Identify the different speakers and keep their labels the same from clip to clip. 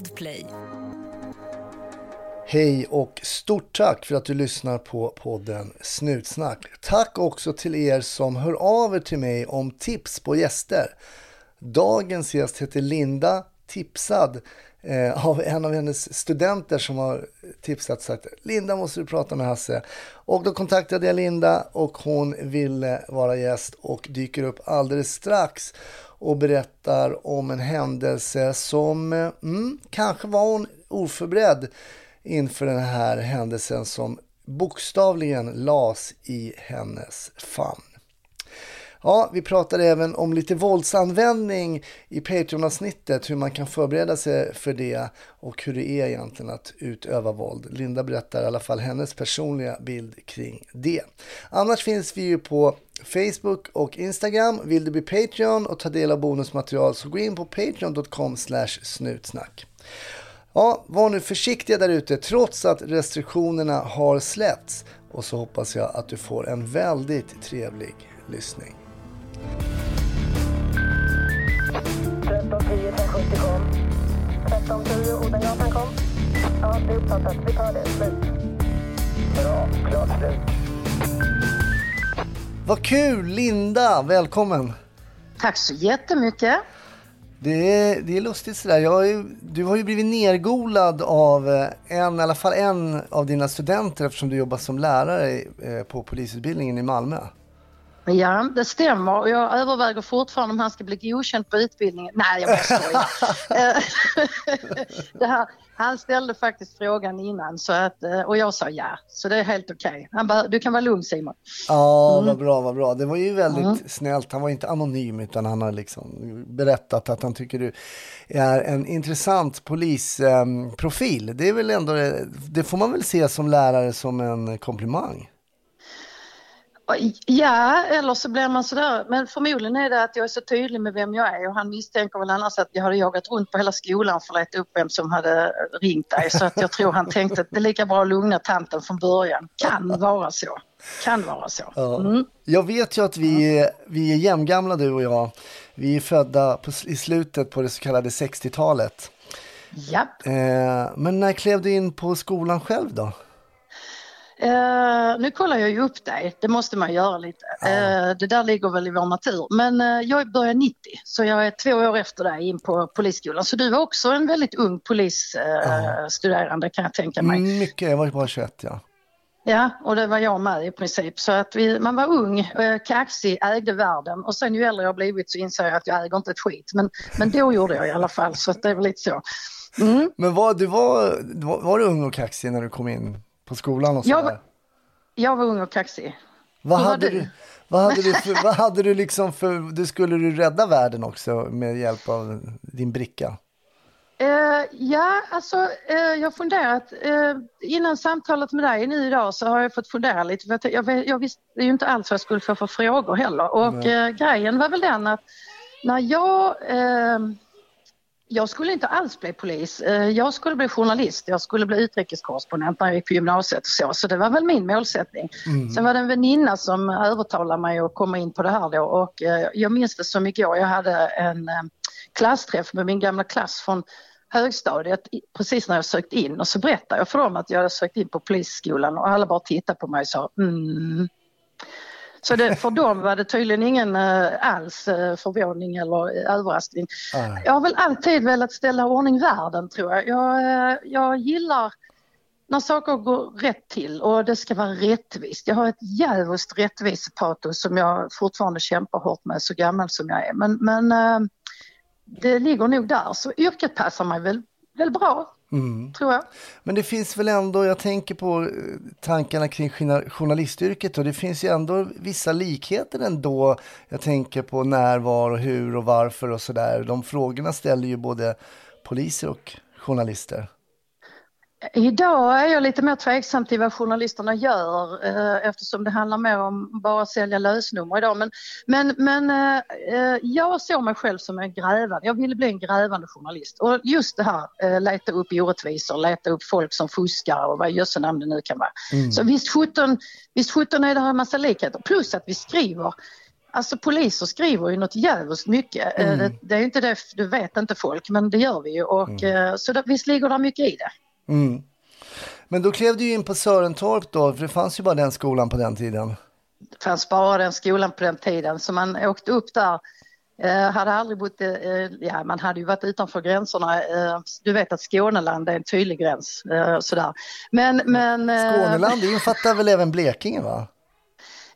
Speaker 1: Podplay.
Speaker 2: Hej och stort tack för att du lyssnar på podden Snutsnack. Tack också till er som hör av er till mig om tips på gäster. Dagens gäst heter Linda, tipsad eh, av en av hennes studenter som har tipsat och sagt Linda måste du prata med Hasse. Och då kontaktade jag Linda och hon ville vara gäst och dyker upp alldeles strax och berättar om en händelse som eh, mm, kanske var hon oförberedd inför den här händelsen som bokstavligen las i hennes famn. Ja, vi pratade även om lite våldsanvändning i Patreon-avsnittet, hur man kan förbereda sig för det och hur det är egentligen att utöva våld. Linda berättar i alla fall hennes personliga bild kring det. Annars finns vi ju på Facebook och Instagram. Vill du bli Patreon och ta del av bonusmaterial så gå in på patreon.com snutsnack. Ja, var nu försiktiga där ute trots att restriktionerna har släppts och så hoppas jag att du får en väldigt trevlig lyssning.
Speaker 3: 1310 1070 kom. 1310 Odengatan kom. Ja, det är uppfattat. Vi tar det. Slut. Bra. Klart slut.
Speaker 2: Vad kul! Linda, välkommen!
Speaker 4: Tack så jättemycket.
Speaker 2: Det är, det är lustigt sådär. Jag har ju, du har ju blivit nergolad av eh, en, i alla fall en av dina studenter eftersom du jobbar som lärare eh, på polisutbildningen i Malmö.
Speaker 4: Ja, det stämmer. Jag överväger fortfarande om han ska bli godkänd på utbildningen. Nej, jag bara skojar. Eh, han ställde faktiskt frågan innan så att, eh, och jag sa ja, så det är helt okej. Okay. du kan vara lugn Simon.
Speaker 2: Ja, mm. vad bra, vad bra. Det var ju väldigt mm. snällt. Han var inte anonym utan han har liksom berättat att han tycker du är en intressant polisprofil. Eh, det är väl ändå, det får man väl se som lärare som en komplimang.
Speaker 4: Ja, eller så blir man sådär. Men förmodligen är det att jag är så tydlig med vem jag är och han misstänker väl annars att jag hade jagat runt på hela skolan för att leta upp vem som hade ringt dig. Så att jag tror han tänkte att det är lika bra att lugna tanten från början. Kan vara så. Kan vara så. Mm.
Speaker 2: Jag vet ju att vi, är, vi är jämngamla du och jag. Vi är födda på, i slutet på det så kallade 60-talet.
Speaker 4: Ja.
Speaker 2: Eh, men när klev du in på skolan själv då?
Speaker 4: Uh, nu kollar jag ju upp dig, det måste man göra lite. Uh, det där ligger väl i vår natur. Men uh, jag började 90, så jag är två år efter dig in på polisskolan. Så du var också en väldigt ung polisstuderande kan jag tänka mig.
Speaker 2: Mycket, jag var bara 21 ja.
Speaker 4: Ja, och det var jag med i princip. Så att vi, man var ung, kaxig, ägde världen och sen ju äldre jag blivit så inser jag att jag äger inte ett skit. Men, men då gjorde jag i alla fall, så det är väl lite så.
Speaker 2: Mm. Men var, du var, var, var du ung och kaxig när du kom in på skolan och sådär?
Speaker 4: Jag, jag var ung och kaxig.
Speaker 2: Vad hade, du, vad hade du för, vad hade du liksom för, du skulle du rädda världen också med hjälp av din bricka?
Speaker 4: Uh, ja, alltså uh, jag har funderat, uh, innan samtalet med dig nu idag så har jag fått fundera lite, för jag, jag, jag visste ju inte alls vad jag skulle få för frågor heller och grejen var väl den att när jag jag skulle inte alls bli polis. Eh, jag skulle bli journalist, jag skulle bli utrikeskorrespondent när jag gick på gymnasiet och så. Så det var väl min målsättning. Mm. Sen var det en väninna som övertalade mig att komma in på det här då och eh, jag minns det som igår. Jag hade en eh, klassträff med min gamla klass från högstadiet precis när jag sökt in och så berättade jag för dem att jag hade sökt in på polisskolan och alla bara tittade på mig och sa mm, så det, för dem var det tydligen ingen uh, alls uh, förvåning eller uh, överraskning. Nej. Jag har väl alltid velat ställa ordning världen tror jag. Jag, jag gillar när saker går rätt till och det ska vara rättvist. Jag har ett djävulskt rättvisepatos som jag fortfarande kämpar hårt med så gammal som jag är. Men, men det ligger nog där. Så yrket passar mig väl, väl bra. Mm. Tror jag.
Speaker 2: Men det finns väl ändå, jag tänker på eh, tankarna kring journalistyrket och det finns ju ändå vissa likheter ändå. Jag tänker på när, var och hur och varför och sådär. De frågorna ställer ju både poliser och journalister.
Speaker 4: Idag är jag lite mer tveksam till vad journalisterna gör eh, eftersom det handlar mer om bara att sälja lösnummer idag. Men, men, men eh, eh, jag såg mig själv som en grävande, jag ville bli en grävande journalist. Och just det här, eh, leta upp orättvisor, leta upp folk som fuskar och vad jösse namn det nu kan vara. Mm. Så visst 17, visst 17 är det en massa likheter, plus att vi skriver Alltså poliser skriver ju något jävligt mycket.
Speaker 2: Mm.
Speaker 4: Det, det är inte det, det vet inte folk, men det gör vi ju. Och, eh, Så det, visst ligger det mycket i det.
Speaker 2: Mm. Men då klev du ju in på Sörentorp då, för det fanns ju bara den skolan på den tiden.
Speaker 4: Det fanns bara den skolan på den tiden, så man åkte upp där. Eh, hade aldrig bott, eh, ja man hade ju varit utanför gränserna. Eh, du vet att Skåneland är en tydlig gräns. Eh, sådär. Men, men, eh,
Speaker 2: Skåneland, det infattar väl även Blekinge va?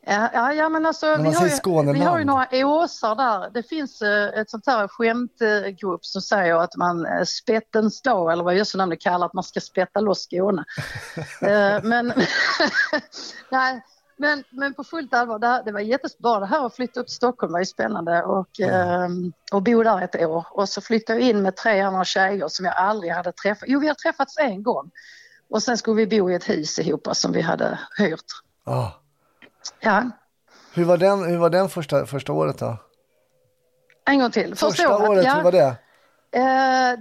Speaker 4: Ja, ja, men alltså
Speaker 2: man
Speaker 4: vi har, ju, vi har ju några åsar där. Det finns eh, ett sånt här skämtgrupp som säger att man eh, spettens dag eller vad Jösse namn det kallar att man ska spetta loss Skåne. Eh, men, nej, men, men på fullt allvar, det, här- det var jättebra det här att flytta upp till Stockholm var ju spännande och, eh, och bo där ett år. Och så flyttade jag in med tre andra tjejer som jag aldrig hade träffat. Jo, vi har träffats en gång. Och sen skulle vi bo i ett hus ihop som vi hade hyrt.
Speaker 2: Ja.
Speaker 4: Ja,
Speaker 2: Hur var den, hur var den första, första året då?
Speaker 4: en gång till.
Speaker 2: Första året, hur var det?
Speaker 4: Eh,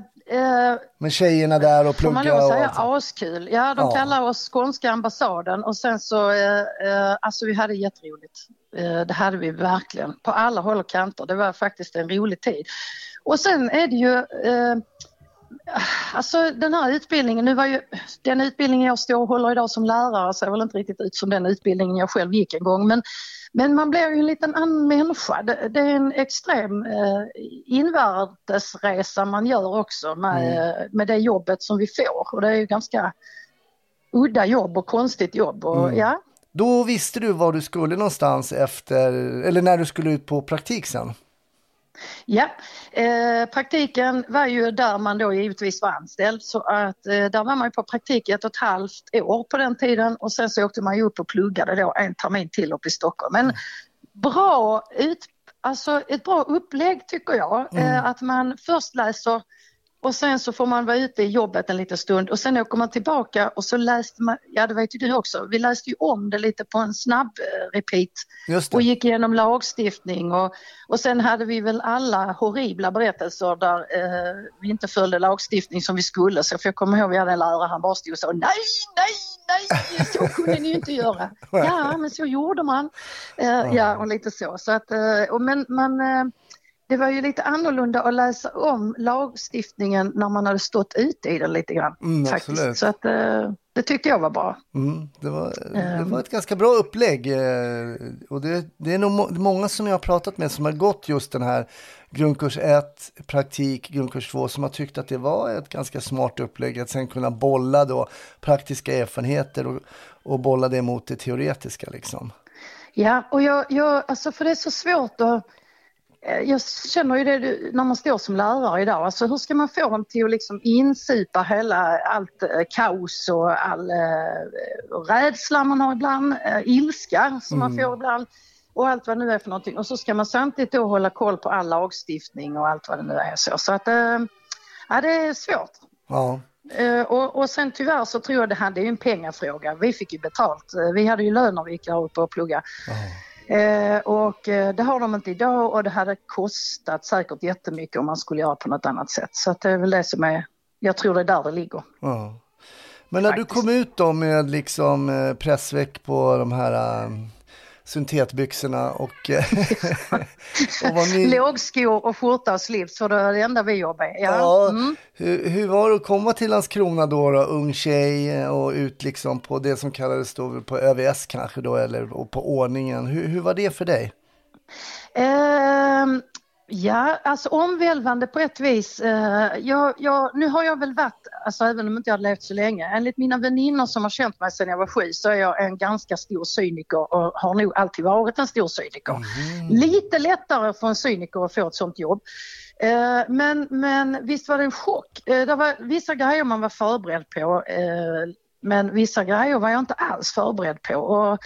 Speaker 4: eh,
Speaker 2: Med tjejerna där och
Speaker 4: får man
Speaker 2: plugga
Speaker 4: lov att säga askul. Ja, de
Speaker 2: Ja.
Speaker 4: kallar oss skånska ambassaden och sen så, eh, eh, alltså vi hade jätteroligt. Eh, det hade vi verkligen, på alla håll och kanter. Det var faktiskt en rolig tid. Och sen är det ju, eh, alltså den här utbildningen, nu var ju den utbildningen jag står och håller idag som lärare ser väl inte riktigt ut som den utbildningen jag själv gick en gång. Men, men man blir ju en liten annan människa. Det, det är en extrem eh, invärtesresa man gör också med, eh, med det jobbet som vi får. Och det är ju ganska udda jobb och konstigt jobb. Och, ja.
Speaker 2: Då visste du var du skulle någonstans efter, eller när du skulle ut på praktik sen?
Speaker 4: Ja, eh, praktiken var ju där man då givetvis var anställd. Så att eh, där var man ju på praktik ett och ett halvt år på den tiden. Och sen så åkte man ju upp och pluggade då en termin till upp i Stockholm. Men bra ut, alltså ett bra upplägg tycker jag, eh, att man först läser och sen så får man vara ute i jobbet en liten stund och sen åker man tillbaka och så läste man, ja det vet ju du också, vi läste ju om det lite på en snabb eh, repeat och gick igenom lagstiftning och, och sen hade vi väl alla horribla berättelser där eh, vi inte följde lagstiftning som vi skulle. Så för jag kommer ihåg vi hade en lärare, han bara stod och sa nej, nej, nej, så kunde ni inte göra. Ja, men så gjorde man. Eh, ja, och lite så. så att, eh, och men, men eh, det var ju lite annorlunda att läsa om lagstiftningen när man hade stått ute i den lite grann.
Speaker 2: Mm,
Speaker 4: faktiskt.
Speaker 2: absolut.
Speaker 4: Så att, eh, det tyckte jag var bra.
Speaker 2: Mm, det, var, det
Speaker 4: Ehm.
Speaker 2: var ett ganska bra upplägg. eh, Och det, det är nog må- många som jag har pratat med som har gått just den här grundkurs 1, praktik, grundkurs 2, som har tyckt att det var ett ganska smart upplägg att sen kunna bolla då praktiska erfarenheter och, och bolla det mot det teoretiska liksom.
Speaker 4: Ja, och jag, jag, alltså för det är så svårt att jag känner ju det när man står som lärare idag, alltså hur ska man få dem till att liksom insupa hela allt eh, kaos och all eh, rädsla man har ibland, eh, ilska som man får ibland och allt vad det nu är för någonting. Och så ska man samtidigt då hålla koll på all lagstiftning och allt vad det nu är så. Så att, eh, ja det är svårt.
Speaker 2: Ja,
Speaker 4: Eh, och, och sen tyvärr så tror jag det här, det är en pengafråga. Vi fick ju betalt. Eh, vi hade ju lön när vi gick där uppe och plugga. Eh, och eh, det har de inte idag och det hade kostat säkert jättemycket om man skulle göra på något annat sätt. Så det är väl det som är, jag tror det är där det ligger.
Speaker 2: ja. Men när du
Speaker 4: Faktiskt.
Speaker 2: kom ut då med liksom eh, pressväck på de här eh, syntetbyxorna och, eh, och ny...
Speaker 4: Lågskor och skjorta och slips för det är det enda vi jobbar med. Ja.
Speaker 2: Ja,
Speaker 4: Mm.
Speaker 2: hur, hur var det att komma till Landskrona då, då, ung tjej eh, och ut liksom på det som kallades då på ÖVS kanske då, eller på ordningen. Hur, hur var det för dig?
Speaker 4: Ehm, ja, alltså omvälvande på ett vis. Eh, jag, jag, nu har jag väl varit, alltså även om inte jag har levt så länge, enligt mina väninnor som har känt mig sedan jag var sju så är jag en ganska stor cyniker och har nog alltid varit en stor cyniker. Lite lättare för en cyniker att få ett sånt jobb. Eh, men, men visst var det en chock. Eh, det var vissa grejer man var förberedd på men vissa grejer var jag inte alls förberedd på. Och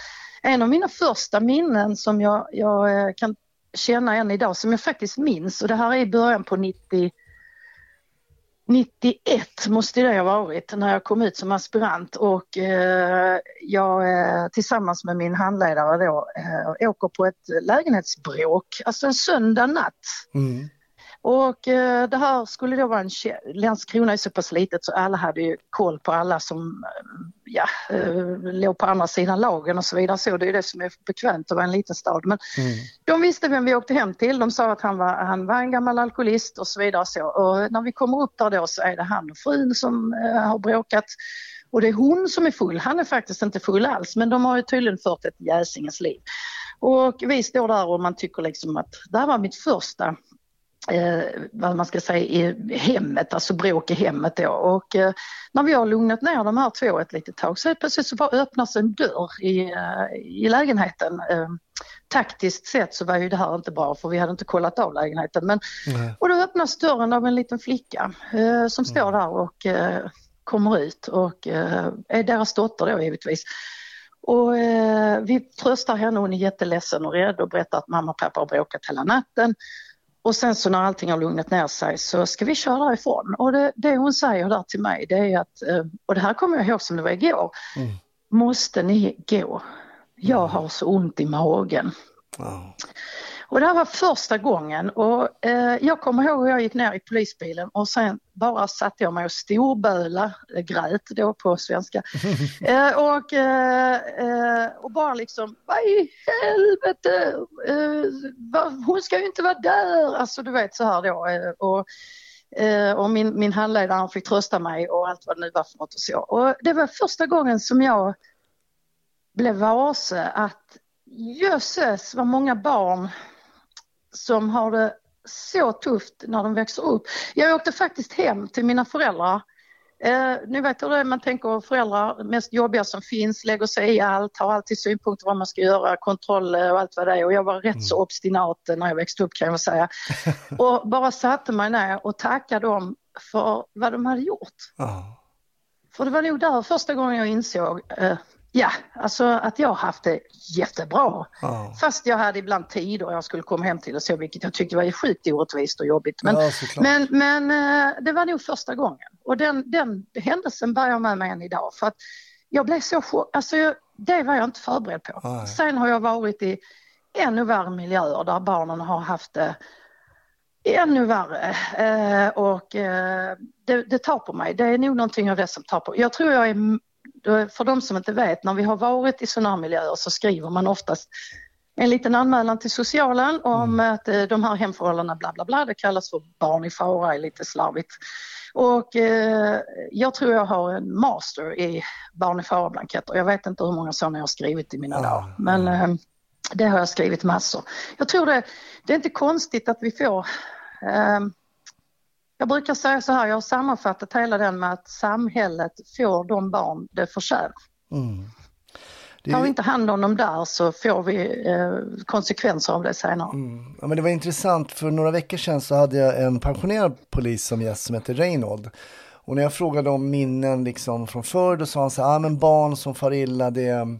Speaker 4: en av mina första minnen som jag, jag kan känna än idag, som jag faktiskt minns, och det här är i början på 90, 91 måste det ha varit när jag kom ut som aspirant och eh, jag eh, tillsammans med min handledare då eh, åker på ett lägenhetsbråk, alltså en söndag natt.
Speaker 2: Mm.
Speaker 4: Och eh, det här skulle då vara en, Landskrona är så pass litet så alla hade ju koll på alla som eh, ja, eh, låg på andra sidan lagen och så vidare. Så det är det som är bekvämt att vara en liten stad. Men de visste vem vi åkte hem till. De sa att han var, han var en gammal alkoholist och så vidare. Så. Och när vi kommer upp där då så är det han och frun som eh, har bråkat. Och det är hon som är full. Han är faktiskt inte full alls men de har ju tydligen fört ett jäsingens liv. Och vi står där och man tycker liksom att det här var mitt första eh, vad man ska säga, i hemmet, alltså bråk i hemmet då. Och eh, när vi har lugnat ner de här två ett litet tag så plötsligt så bara öppnas en dörr i, eh, i lägenheten. Eh, taktiskt sett så var ju det här inte bra för vi hade inte kollat av lägenheten. Men,
Speaker 2: Nej.
Speaker 4: och då öppnas dörren av en liten flicka eh, som står där och eh, kommer ut och eh, är deras dotter då givetvis. Och vi tröstar henne, hon är jätteledsen och rädd och berättar att mamma och pappa har bråkat hela natten. Och sen så när allting har lugnat ner sig så ska vi köra därifrån. Och det, det hon säger där till mig det är att, eh, och det här kommer jag ihåg som det var igår,
Speaker 2: Mm.
Speaker 4: måste ni gå? Jag har så ont i magen.
Speaker 2: Ja.
Speaker 4: Och det här var första gången och eh, jag kommer ihåg hur jag gick ner i polisbilen och sen bara satte jag mig och storböla, eh, grät då på svenska. eh, och, eh, eh, och bara liksom, vad i helvete, eh, va, hon ska ju inte vara där, alltså du vet så här då. Och, och min, min handledare han fick trösta mig och allt vad det nu var för något och så. Och det var första gången som jag blev varse att jösses vad många barn som har det så tufft när de växer upp. Jag åkte faktiskt hem till mina föräldrar. Eh, ni vet hur det är, man tänker föräldrar, mest jobbiga som finns, lägger sig i allt, har alltid synpunkter vad man ska göra, kontroll eh, och allt vad det är. Och jag var rätt så obstinat när jag växte upp kan jag säga. Och bara satte mig ner och tackade dem för vad de hade gjort.
Speaker 2: Ja.
Speaker 4: För det var nog där första gången jag insåg, eh, ja, alltså att jag har haft det jättebra.
Speaker 2: Ja.
Speaker 4: Fast jag hade ibland tider jag skulle komma hem till och så, vilket jag tyckte var sjukt orättvist och jobbigt. Men,
Speaker 2: Ja,
Speaker 4: men, men eh, det var nog första gången. Och den, den händelsen bär jag med mig än idag. För att jag blev så chock, alltså det var jag inte förberedd på.
Speaker 2: Nej.
Speaker 4: Sen har jag varit i ännu värre miljöer där barnen har haft det ännu värre. Eh, och eh, det, det tar på mig. Det är nog någonting av det som tar på. Jag tror jag är, för de som inte vet, när vi har varit i sådana miljöer så skriver man oftast en liten anmälan till socialen om att eh, de här hemförhållandena bla bla bla, det kallas för barn i fara, är lite slarvigt. Och eh, jag tror jag har en master i barn i fara-blanketter. Jag vet inte hur många sådana jag har skrivit i mina
Speaker 2: Ja,
Speaker 4: dagar, men eh, det har jag skrivit massor. Jag tror det, det är inte konstigt att vi får eh, jag brukar säga så här, jag har sammanfattat hela den med att samhället får de barn det förtjänar.
Speaker 2: Mm. Det,
Speaker 4: Tar vi inte hand om dem där så får vi eh, konsekvenser av det senare.
Speaker 2: Mm. ja, men det var intressant, för några veckor sedan så hade jag en pensionerad polis som gäst som heter Reinhold. Och när jag frågade om minnen liksom från förr, då sa han så här, ah, men barn som far illa, det är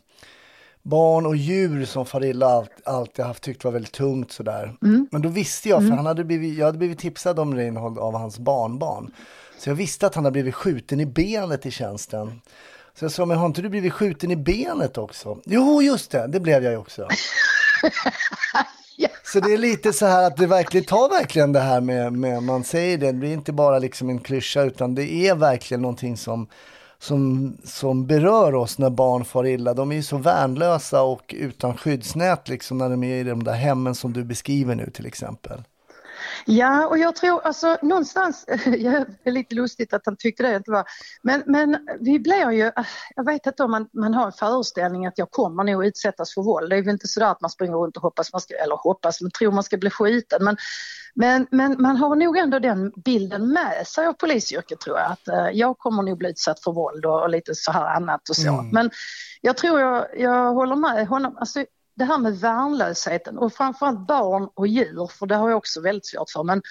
Speaker 2: barn och djur som far illa, allt, allt jag haft tyckt var väldigt tungt sådär. Men då visste jag, för han hade blivit, jag hade blivit tipsad om Reinhold av hans barnbarn. Så jag visste att han hade blivit skjuten i benet i tjänsten. Så jag sa, men har inte du blivit skjuten i benet också? Jo, just det, det blev jag ju också. Så det är lite så här att det verkligen tar verkligen det här med, med man säger det, det blir inte bara liksom en klyscha utan det är verkligen någonting som, som, som berör oss när barn far illa. De är ju så värnlösa och utan skyddsnät liksom när de är i de där hemmen som du beskriver nu till exempel.
Speaker 4: Ja, och jag tror alltså någonstans, ja, det är lite lustigt att han tyckte det inte var, men, men vi blir ju, jag vet inte om man, man har en föreställning att jag kommer nog utsättas för våld. Det är väl inte sådär att man springer runt och hoppas, man ska, eller hoppas, men tror man ska bli skjuten. Men, men, men man har nog ändå den bilden med sig av polisyrket tror jag, att eh, jag kommer nog bli utsatt för våld och, och lite så här annat och så.
Speaker 2: Mm.
Speaker 4: Men jag tror jag, jag håller med honom, alltså det här med värnlösheten och framförallt barn och djur, för det har jag också väldigt svårt för. Men,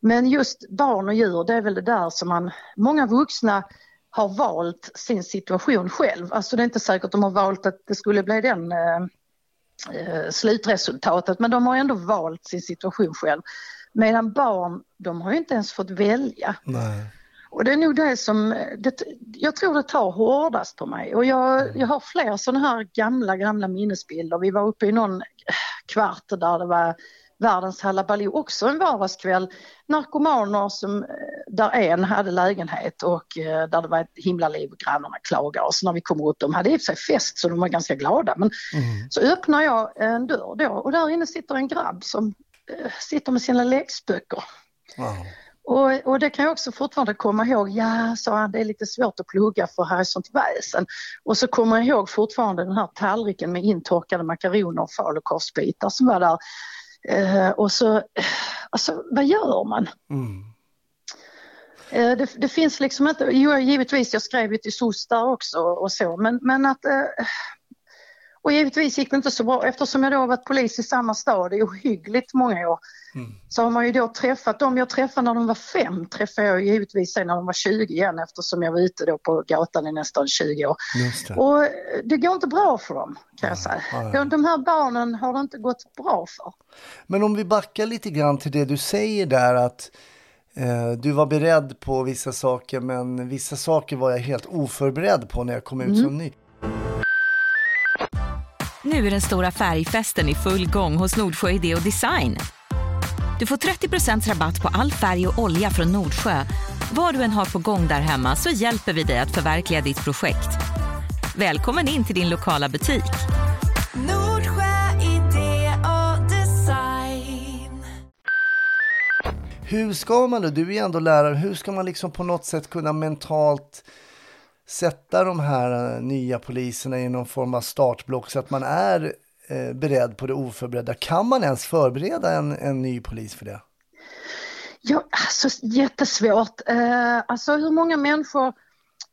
Speaker 4: men just barn och djur, det är väl det där som man, många vuxna har valt sin situation själv. Alltså det är inte säkert de har valt att det skulle bli den eh, eh, slutresultatet, men de har ändå valt sin situation själv. Medan barn, de har ju inte ens fått välja.
Speaker 2: Nej.
Speaker 4: Och det är nog det som, det, jag tror det tar hårdast på mig. Och jag, jag har fler sådana här gamla, gamla minnesbilder. Vi var uppe i någon kvart där det var världens halabaloo också en vardagskväll. Narkomaner som, eh, där en hade lägenhet och eh, där det var ett himla liv och grannarna klagade. Och så när vi kom ut, de hade i och för sig fest så de var ganska glada. Men
Speaker 2: Mm.
Speaker 4: så öppnar jag en dörr då och där inne sitter en grabb som eh, sitter med sina läxböcker.
Speaker 2: Wow.
Speaker 4: Och, och det kan jag också fortfarande komma ihåg, ja, sa han, det är lite svårt att plugga för här är sånt väsen. Och så kommer jag ihåg fortfarande den här tallriken med intorkade makaroner och falukorvsbitar som var där. Eh, och så, alltså vad gör man?
Speaker 2: Mm.
Speaker 4: Eh, det, det finns liksom inte, jo givetvis jag skrev ju till SOS där också och så men, men att eh, och givetvis gick det inte så bra eftersom jag då varit polis i samma stad i ohyggligt många år.
Speaker 2: Mm.
Speaker 4: Så har man ju då träffat dem jag träffade när de var fem träffade jag givetvis sen när de var 20 igen eftersom jag var ute då på gatan i nästan 20 år.
Speaker 2: Det.
Speaker 4: Och det går inte bra för dem kan jag säga.
Speaker 2: nej.
Speaker 4: De, de här barnen har det inte gått bra för.
Speaker 2: Men om vi backar lite grann till det du säger där att eh, du var beredd på vissa saker men vissa saker var jag helt oförberedd på när jag kom ut som ny.
Speaker 1: Nu är den stora färgfesten i full gång hos Nordsjö Idé och Design. Du får 30% rabatt på all färg och olja från Nordsjö. Vad du än har på gång där hemma så hjälper vi dig att förverkliga ditt projekt. Välkommen in till din lokala butik.
Speaker 5: Nordsjö idé och design.
Speaker 2: Hur ska man då, du är ändå lärare, hur ska man liksom på något sätt kunna mentalt sätta de här eh, nya poliserna i någon form av startblock så att man är eh, beredd på det oförberedda? Kan man ens förbereda en, en ny polis för det?
Speaker 4: Ja, alltså jättesvårt. Eh, alltså hur många människor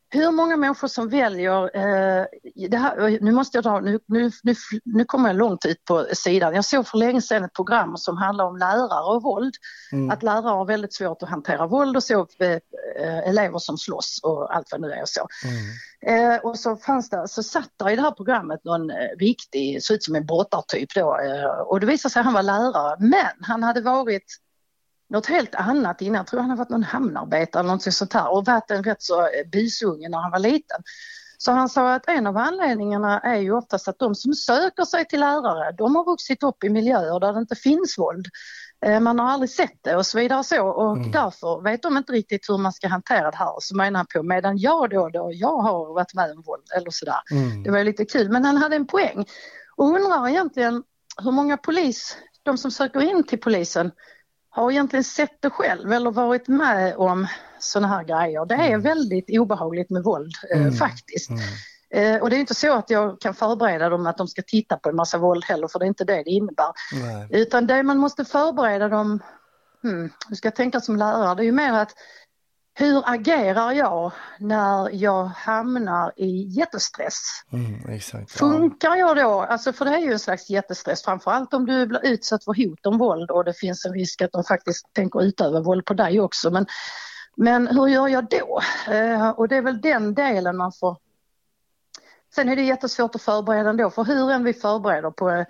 Speaker 4: hur många människor som väljer, eh, här, nu måste jag dra, nu, nu, nu, nu kommer jag långt ut på sidan. Jag såg för länge sedan ett program som handlar om lärare och våld. Att lärare har väldigt svårt att hantera våld och så, eh, eh, elever som slåss och allt vad nu är och så. Eh, och så fanns det, så satt där i det här programmet någon eh, riktig, såg ut som en brottartyp då eh, och det visade sig att han var lärare men han hade varit något helt annat innan. Jag tror han har varit någon hamnarbetare eller något sånt här och varit en rätt så eh, busunge när han var liten. Så han sa att en av anledningarna är ju oftast att de som söker sig till lärare, de har vuxit upp i miljöer där det inte finns våld. Eh, Man har aldrig sett det och så vidare så och därför vet de inte riktigt hur man ska hantera det här. Så menar han på medan jag då, då jag har varit med om våld eller sådär. Det var lite kul men han hade en poäng. Och undrar egentligen hur många polis, de som söker in till polisen har egentligen sett det själv eller varit med om sådana här grejer. Det är väldigt obehagligt med våld eh, faktiskt. Eh, och det är inte så att jag kan förbereda dem att de ska titta på en massa våld heller för det är inte det det innebär.
Speaker 2: Nej.
Speaker 4: Utan det man måste förbereda dem, hmm, hur ska jag tänka som lärare, det är ju mer att hur agerar jag när jag hamnar i jättestress?
Speaker 2: Mm, exakt. Ja.
Speaker 4: Funkar jag då, alltså för det är ju en slags jättestress, framförallt om du blir utsatt för hot om våld och det finns en risk att de faktiskt tänker utöva våld på dig också. Men, men hur gör jag då? Eh, och det är väl den delen man får... Sen är det jättesvårt att förbereda ändå, för hur än vi förbereder på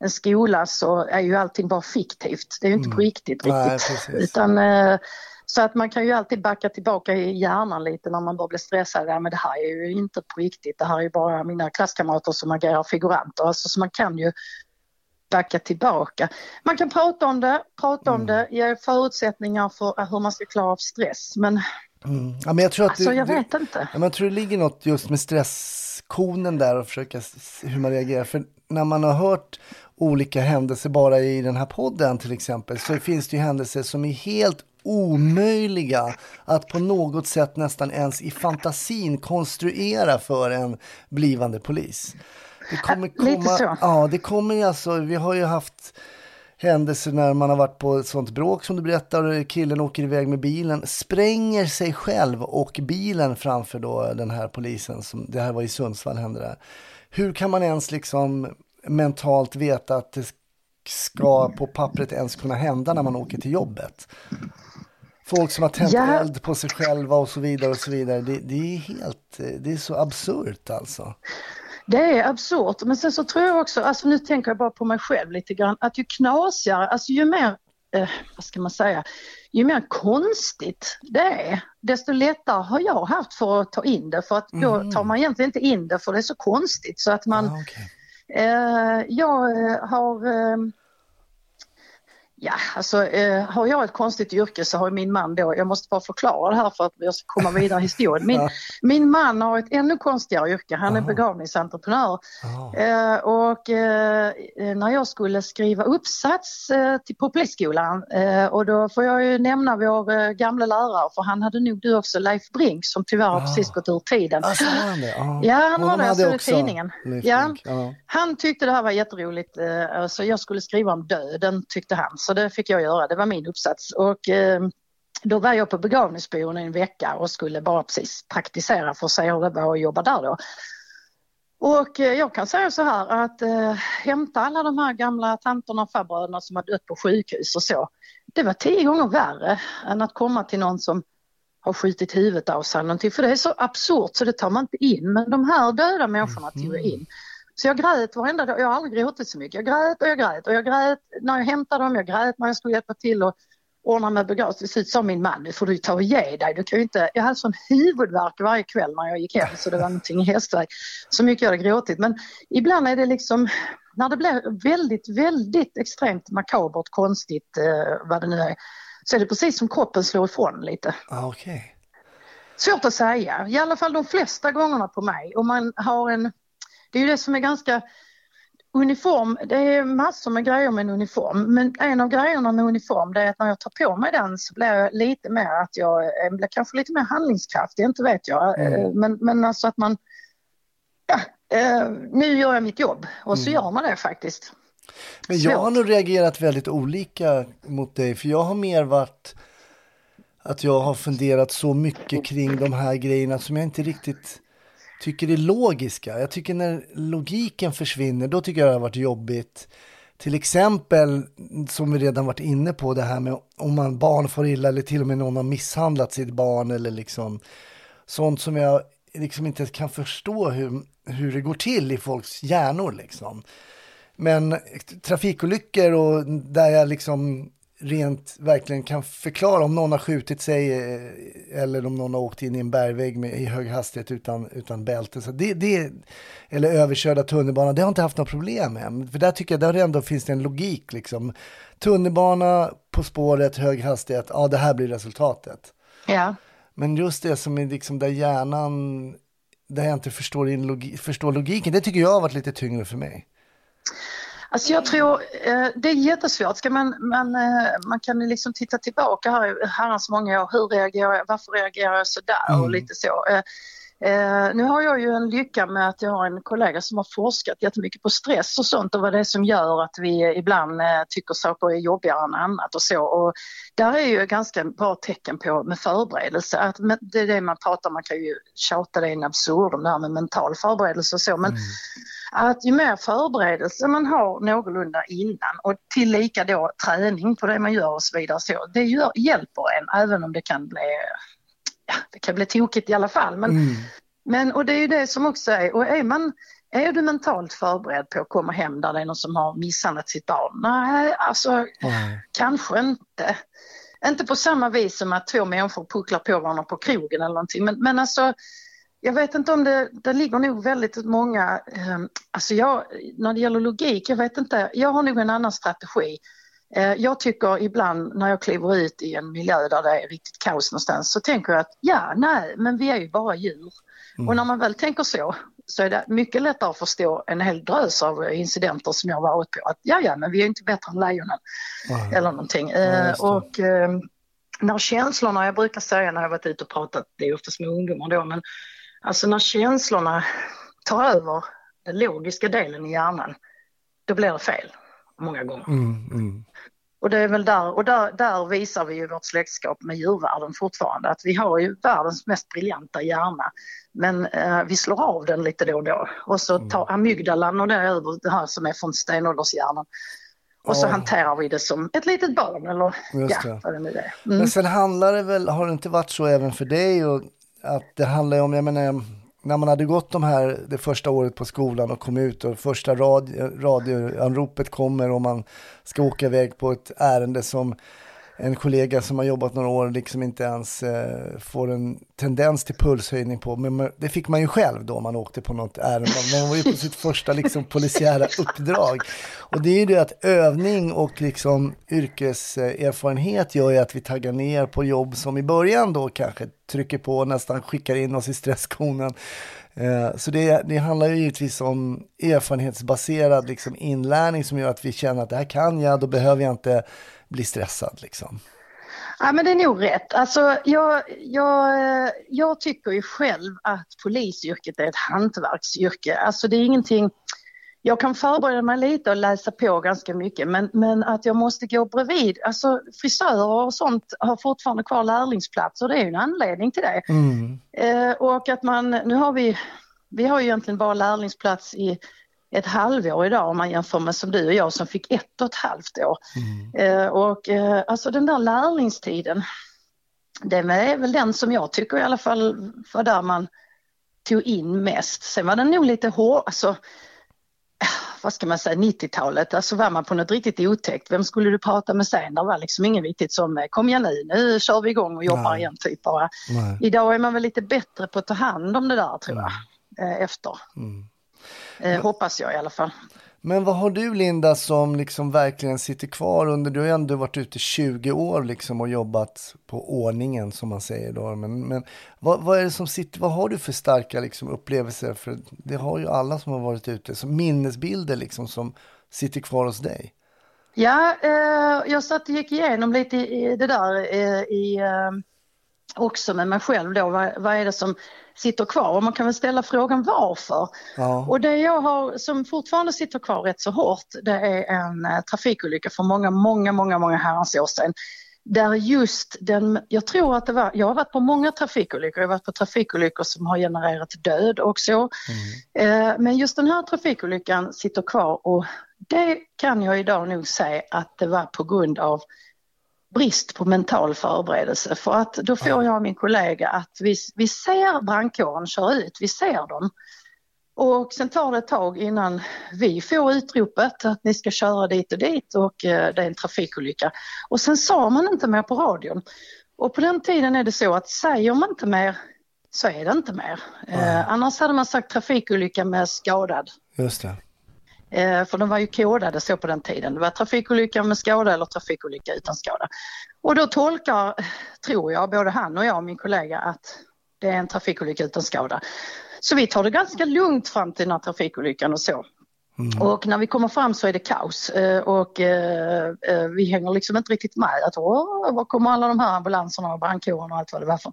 Speaker 4: en skola så är ju allting bara fiktivt. Det är ju inte på riktigt
Speaker 2: Nej,
Speaker 4: riktigt.
Speaker 2: precis.
Speaker 4: Utan, eh, så att man kan ju alltid backa tillbaka i hjärnan lite när man börjar bli stressad. Ja, men det här är ju inte på riktigt. Det här är ju bara mina klasskamrater som agerar figuranter. Alltså, så man kan ju backa tillbaka. Man kan prata om det, prata om det, ge förutsättningar för hur man ska klara av stress. Men
Speaker 2: Mm. Ja, men jag tror att
Speaker 4: alltså,
Speaker 2: du,
Speaker 4: jag
Speaker 2: du,
Speaker 4: vet inte.
Speaker 2: Ja, men jag tror det ligger något just med stresskonen där och försöka hur man reagerar. För när man har hört olika händelser bara i den här podden till exempel så finns det ju händelser som är helt omöjliga att på något sätt nästan ens i fantasin konstruera för en blivande polis. Det kommer komma. Ja, det kommer alltså, vi har ju haft händelser när man har varit på ett sånt bråk som du berättar killen åker iväg med bilen, spränger sig själv och bilen framför då den här polisen. Som, det här var i Sundsvall hände det här. Hur kan man ens liksom mentalt veta att det ska på pappret ens kunna hända när man åker till jobbet? Folk som har tänt
Speaker 4: Ja.
Speaker 2: eld på sig själva och så vidare och så vidare. Det, det är helt, det är så absurt alltså.
Speaker 4: Det är absurt, men sen så tror jag också, alltså nu tänker jag bara på mig själv lite grann, att ju knasigare, alltså ju mer, eh, vad ska man säga, ju mer konstigt det är, desto lättare har jag haft för att ta in det, för att då tar man egentligen inte in det för det är så konstigt så att man,
Speaker 2: Ah, okej.
Speaker 4: eh, jag eh, har, eh, Ja, alltså eh, har jag ett konstigt yrke så har min man då, jag måste bara förklara det här för att jag ska komma vidare i historien. Min, min man har ett ännu konstigare yrke, han är begravningsentreprenör. Eh, och eh, när jag skulle skriva uppsats eh, till, på Polisskolan eh, och då får jag ju nämna vår eh, gamla lärare för han hade nog du också, Leif Brink som tyvärr har precis gått ur tiden.
Speaker 2: Alltså, han det? Ja,
Speaker 4: Ja, han har det. Jag såg i tidningen. Ja. Han tyckte det här var jätteroligt, eh, alltså jag skulle skriva om döden tyckte han, så det fick jag göra, det var min uppsats. Och eh, då var jag på begravningsbyrån en vecka och skulle bara precis praktisera för att se hur det var att jobba där då. Och eh, jag kan säga så här att eh, hämta alla de här gamla tanterna och farbröderna som har dött på sjukhus och så, det var tio gånger värre än att komma till någon som har skjutit huvudet av sig någonting, för det är så absurt så det tar man inte in, men de här döda människorna tog jag in. Så jag grät varenda dag, jag har aldrig gråtit så mycket. Jag grät och jag grät och jag grät när jag hämtade dem, jag grät när jag skulle hjälpa till och ordna med begravning. Till slut sa min man, nu får du ta och ge dig. Du kan inte... Jag hade sån huvudvärk varje kväll när jag gick hem så det var någonting i hästväg. Så mycket jag hade gråtit. Men ibland är det liksom, när det blir väldigt, väldigt extremt makabert, konstigt, eh, vad det nu är, så är det precis som kroppen slår ifrån lite.
Speaker 2: Okej.
Speaker 4: Svårt att säga, i alla fall de flesta gångerna på mig. Och man har en, det är ju det som är ganska uniform, det är massor med grejer med en uniform, men en av grejerna med uniform det är att när jag tar på mig den så blir jag lite mer att jag eh, blir kanske lite mer handlingskraftig, inte vet jag, Eh, men, men alltså att man, ja, eh, nu gör jag mitt jobb. Och så gör man det faktiskt.
Speaker 2: Men jag har nog reagerat väldigt olika mot dig, för jag har mer varit att jag har funderat så mycket kring de här grejerna som jag inte riktigt tycker är logiska. Jag tycker när logiken försvinner, då tycker jag det har varit jobbigt. Till exempel, som vi redan varit inne på, det här med om man barn får illa eller till och med någon har misshandlat sitt barn eller liksom sånt som jag liksom inte kan förstå hur, hur det går till i folks hjärnor liksom. Men trafikolyckor och där jag liksom rent verkligen kan förklara om någon har skjutit sig eh, eller om någon har åkt in i en bergvägg med, i hög hastighet utan, utan bälte. Så det, det, eller överkörda tunnelbana, det har inte haft något problem med. För där tycker jag där ändå finns det en logik. Liksom. Tunnelbana, på spåret, hög hastighet, ja det här blir resultatet.
Speaker 4: Ja.
Speaker 2: Men just det som är liksom där hjärnan, där jag inte förstår, in logi, förstår logiken, det tycker jag har varit lite tyngre för mig.
Speaker 4: Alltså jag tror eh, det är jättesvårt. Ska man, man, eh, man kan liksom titta tillbaka här herrans många år. Hur reagerar jag? Varför reagerar jag så där? Och lite så. Eh, eh, nu har jag ju en lycka med att jag har en kollega som har forskat jättemycket på stress och sånt och vad det är som gör att vi ibland tycker saker är jobbigare än annat och så. Och där är ju ganska bra tecken på med förberedelse. Att det är det man pratar man kan ju tjata det in absurdum det här med mental förberedelse och så. Men att ju mer förberedelse man har någorlunda innan och tillika då träning på det man gör och så vidare så, det gör, hjälper en även om det kan bli, ja, det kan bli tokigt i alla fall. Men, men och det är ju det som också är, och är man är du mentalt förberedd på att komma hem där det är någon som har misshandlat sitt barn? Nej, alltså kanske inte. Inte på samma vis som att två människor pucklar på varandra på krogen eller någonting. Men, men alltså, jag vet inte om det, det ligger nog väldigt många, eh, alltså jag, när det gäller logik, jag vet inte, jag har nog en annan strategi. Eh, jag tycker ibland när jag kliver ut i en miljö där det är riktigt kaos någonstans så tänker jag att ja, nej, men vi är ju bara djur. Och när man väl tänker så så är det mycket lättare att förstå en hel drös av incidenter som jag varit på. Att ja, ja, men vi är inte bättre än lejonen eller någonting. Eh,
Speaker 2: just det.
Speaker 4: och eh, när känslorna, jag brukar säga när jag varit ute och pratat, det är oftast med ungdomar då, men alltså när känslorna tar över den logiska delen i hjärnan, då blir det fel många gånger. Och det är väl där, och där, där visar vi ju vårt släktskap med djurvärlden fortfarande, att vi har ju världens mest briljanta hjärna, men eh, vi slår av den lite då och då. Och så tar amygdalan och det är över det här som är från stenåldershjärnan. Och så hanterar vi det som ett litet barn eller
Speaker 2: Just
Speaker 4: ja,
Speaker 2: det.
Speaker 4: vad det nu är. Mm.
Speaker 2: Men sen handlar det väl, har det inte varit så även för dig? Och att det handlar ju om, jag menar, när man hade gått de här, det första året på skolan och kom ut och första radio, radioanropet kommer och man ska åka iväg på ett ärende som en kollega som har jobbat några år liksom inte ens eh, får en tendens till pulshöjning på. Men man- det fick man ju själv då man åkte på något ärende. Man var ju på sitt första liksom, polisiära uppdrag. Och det är ju det att övning och liksom yrkeserfarenhet gör ju att vi taggar ner på jobb som i början då kanske trycker på och nästan skickar in oss i stresskonen. Eh, så det, det handlar ju givetvis om erfarenhetsbaserad liksom inlärning som gör att vi känner att det här kan jag, då behöver jag inte bli stressad. Liksom.
Speaker 4: Ja, men det är nog rätt. Alltså, jag, jag, jag tycker ju själv att polisyrket är ett hantverksyrke. Alltså, det är ingenting... Jag kan förbereda mig lite och läsa på ganska mycket men, men att jag måste gå bredvid. Alltså frisörer och sånt har fortfarande kvar lärlingsplatser och det är ju en anledning till det.
Speaker 2: Mm.
Speaker 4: Eh, och att man, nu har vi, vi har ju egentligen bara lärlingsplats i ett halvår idag om man jämför med som du och jag som fick ett och ett halvt år. Eh, och eh, alltså den där lärlingstiden, det är väl den som jag tycker i alla fall var där man tog in mest. Sen var den nog lite hård, alltså vad ska man säga, 90-talet, alltså var man på något riktigt otäckt, vem skulle du prata med sen? Det var liksom ingen riktigt som, eh, kom igen nu, nu kör vi igång och jobbar
Speaker 2: Nej.
Speaker 4: igen typ bara.
Speaker 2: Nej.
Speaker 4: Idag är man väl lite bättre på att ta hand om det där tror jag, eh, efter.
Speaker 2: Mm.
Speaker 4: Eh, hoppas jag i alla fall.
Speaker 2: Men vad har du Linda som liksom verkligen sitter kvar under, du har ju ändå varit ute 20 år liksom och jobbat på ordningen som man säger då. Men, men vad, vad är det som sitter, vad har du för starka liksom upplevelser? För det har ju alla som har varit ute, som minnesbilder liksom som sitter kvar hos dig.
Speaker 4: Ja, eh, jag satt och gick igenom lite i, i det där eh, i, eh, också med mig själv då, vad, vad är det som sitter kvar? Och man kan väl ställa frågan varför?
Speaker 2: Ja.
Speaker 4: Och det jag har som fortfarande sitter kvar rätt så hårt, det är en eh, trafikolycka för många, många, många, många herrans år sedan. Där just den, jag tror att det var, jag har varit på många trafikolyckor, jag har varit på trafikolyckor som har genererat död och så. Eh, Men just den här trafikolyckan sitter kvar och det kan jag idag nog säga att det var på grund av brist på mental förberedelse. För att då får jag och min kollega att vi, vi ser brandkåren köra ut, vi ser dem. Och sen tar det ett tag innan vi får utropet att ni ska köra dit och dit och eh, det är en trafikolycka. Och sen sa man inte mer på radion. Och på den tiden är det så att säger man inte mer så är det inte mer. Eh, annars hade man sagt trafikolycka med skadad.
Speaker 2: Just det.
Speaker 4: Eh, för de var ju kodade så på den tiden. Det var trafikolycka med skada eller trafikolycka utan skada. Och då tolkar, tror jag, både han och jag och min kollega att det är en trafikolycka utan skada. Så vi tar det ganska lugnt fram till den här trafikolyckan och så. Och när vi kommer fram så är det kaos eh, och eh, vi hänger liksom inte riktigt med. Att, Åh, var kommer alla de här ambulanserna och brandkåren och allt vad det var för.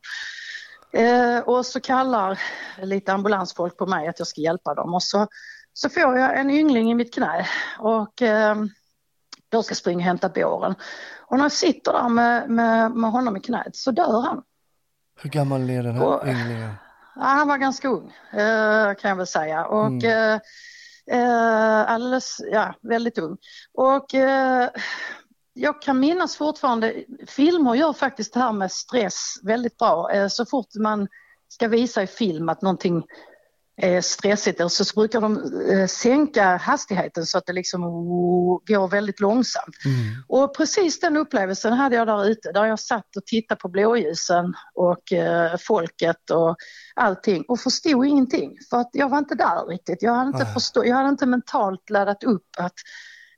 Speaker 4: Och så kallar lite ambulansfolk på mig att jag ska hjälpa dem och så, så får jag en yngling i mitt knä och eh, då ska jag springa och hämta båren. Och när jag sitter där med, med, med honom i knät så dör han.
Speaker 2: Hur gammal är den här
Speaker 4: Och-
Speaker 2: ynglingen?
Speaker 4: Ja, han var ganska ung eh, kan jag väl säga och eh, eh, alldeles, ja, väldigt ung. Och eh, jag kan minnas fortfarande, filmer gör faktiskt det här med stress väldigt bra. Eh, så fort man ska visa i film att någonting är stressigt så brukar de eh, sänka hastigheten så att det liksom går väldigt långsamt. Och precis den upplevelsen hade jag där ute där jag satt och tittade på blåljusen och eh, folket och allting och förstod ingenting för att jag var inte där riktigt. Jag hade inte, förstå, jag hade inte mentalt laddat upp att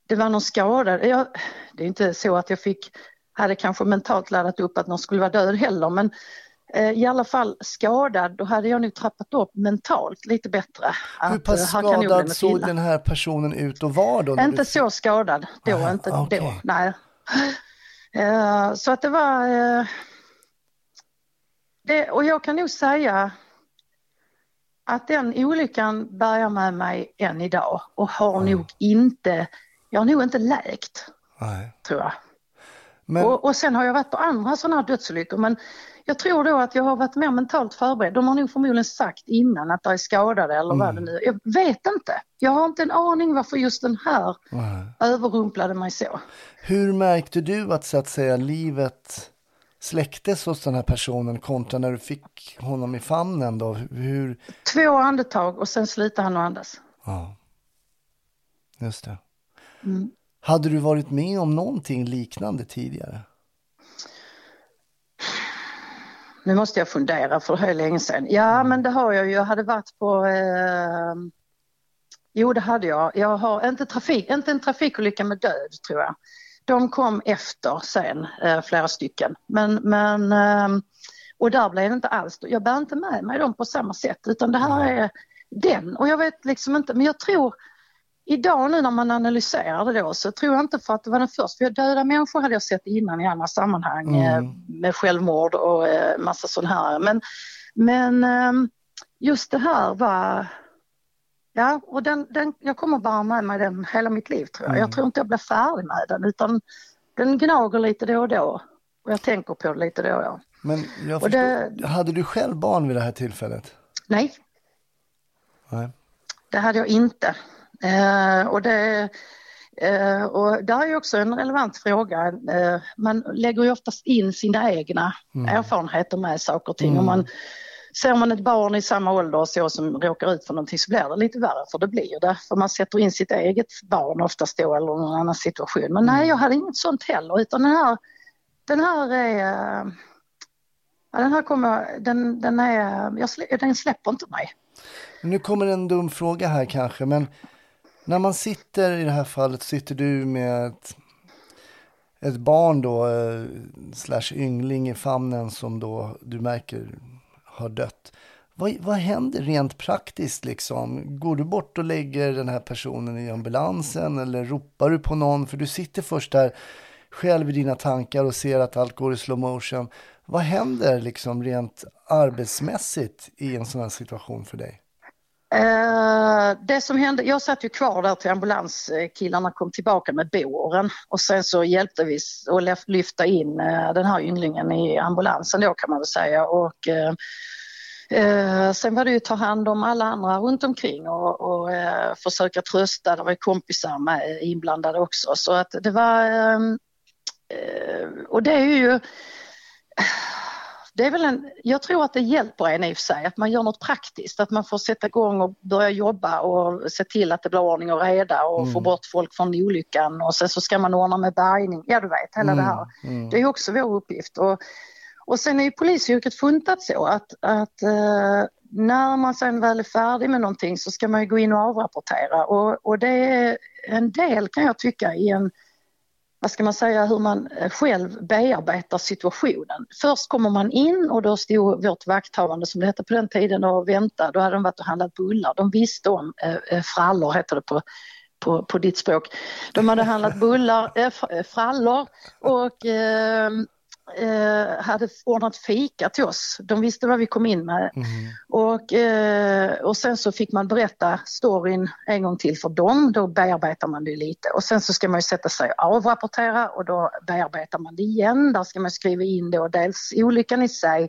Speaker 4: det var någon skada. Jag, det är inte så att jag fick, hade kanske mentalt laddat upp att någon skulle vara död heller men eh, i alla fall skadad, då hade jag nog trappat upp mentalt lite bättre.
Speaker 2: Hur pass
Speaker 4: eh, bli
Speaker 2: skadad såg den här personen ut och var då?
Speaker 4: Inte
Speaker 2: du-
Speaker 4: så skadad då,
Speaker 2: Ah,
Speaker 4: inte
Speaker 2: okej.
Speaker 4: då, nej. Eh, så att det var... eh, det, och jag kan nog säga att den olyckan bär jag med mig än idag och har nog inte, jag har nog inte läkt,
Speaker 2: Nej.
Speaker 4: tror jag.
Speaker 2: Men,
Speaker 4: Och, och sen har jag varit på andra sådana här dödsolyckor men jag tror då att jag har varit mer mentalt förberedd. De har nog förmodligen sagt innan att det är skadade eller vad det nu Jag vet inte. Jag har inte en aning varför just den här
Speaker 2: nej.
Speaker 4: överrumplade mig så.
Speaker 2: Hur märkte du att så att säga livet släcktes hos den här personen kontra när du fick honom i famnen då? Hur?
Speaker 4: Två andetag och sen slutade han att andas.
Speaker 2: Ja. Just det.
Speaker 4: Mm.
Speaker 2: Hade du varit med om någonting liknande tidigare?
Speaker 4: Nu måste jag fundera för det är länge sedan. Ja, men det har jag ju. Jag hade varit på... Eh, jo, det hade jag. Jag har inte, trafik, inte en trafikolycka med död, tror jag. De kom efter sen, eh, flera stycken. Men, men eh, och där blev det inte alls, jag bär inte med mig dem på samma sätt utan det här är den och jag vet liksom inte, men jag tror idag nu när man analyserar det då så tror jag inte för att det var den första, för döda människor hade jag sett innan i andra sammanhang
Speaker 2: Mm.
Speaker 4: eh, med självmord och eh, massa sådana här. Men, men eh, just det här var, ja och den, den, jag kommer bara med mig den hela mitt liv tror jag. Jag tror inte jag blir färdig med den utan den gnager lite då och då och jag tänker på det lite då och då.
Speaker 2: Men jag
Speaker 4: Och det-
Speaker 2: förstår, hade du själv barn vid det här tillfället?
Speaker 4: Nej,
Speaker 2: Nej.
Speaker 4: det hade jag inte. Eh, och det, eh, och där är ju också en relevant fråga. Eh, man lägger ju oftast in sina egna erfarenheter med saker och ting. Och man, ser man ett barn i samma ålder och så som råkar ut för någonting så blir det lite värre för det blir det. För man sätter in sitt eget barn oftast då eller någon annan situation. Men nej, jag hade inget sånt heller utan den här, den här är eh, Ja, den här kommer, den, den är, jag den släpper inte mig.
Speaker 2: Nu kommer en dum fråga här kanske, men när man sitter i det här fallet, sitter du med ett, ett barn då, eh, slash yngling i famnen som då du märker har dött. Vad, vad händer rent praktiskt liksom? Går du bort och lägger den här personen i ambulansen eller ropar du på någon? För du sitter först där själv i dina tankar och ser att allt går i slow motion. Vad händer liksom rent arbetsmässigt i en sån här situation för dig?
Speaker 4: Eh, det som hände, jag satt ju kvar där till ambulanskillarna kom tillbaka med båren. Och sen så hjälpte vi att lyfta in eh, den här ynglingen i ambulansen då kan man väl säga. Och eh, eh, sen var det ju att ta hand om alla andra runt omkring och, och eh, försöka trösta, det var ju kompisar med eh, inblandade också. Så att det var ehm, eh, och det är ju det är väl en, jag tror att det hjälper en i och för sig, att man gör något praktiskt, att man får sätta igång och börja jobba och se till att det blir ordning och reda och få bort folk från olyckan och sen så ska man ordna med bärgning, ja du vet hela det här. Det är också vår uppgift. Och, och sen är ju polisyrket funtat så att, att eh, när man sen väl är färdig med någonting så ska man ju gå in och avrapportera och, och det är en del kan jag tycka i en vad ska man säga, hur man eh, själv bearbetar situationen. Först kommer man in och då stod vårt vakthavande som det hette på den tiden och väntade. Då hade de varit och handlat bullar. De visste om, eh, eh frallor heter det på, på, på ditt språk. De hade handlat bullar, eh, eh frallor och eh, eh, hade ordnat fika till oss. De visste vad vi kom in med. Och, eh, och sen så fick man berätta storyn en gång till för dem, då bearbetar man det lite. Och sen så ska man ju sätta sig och avrapportera och då bearbetar man det igen. Där ska man skriva in då dels olyckan i sig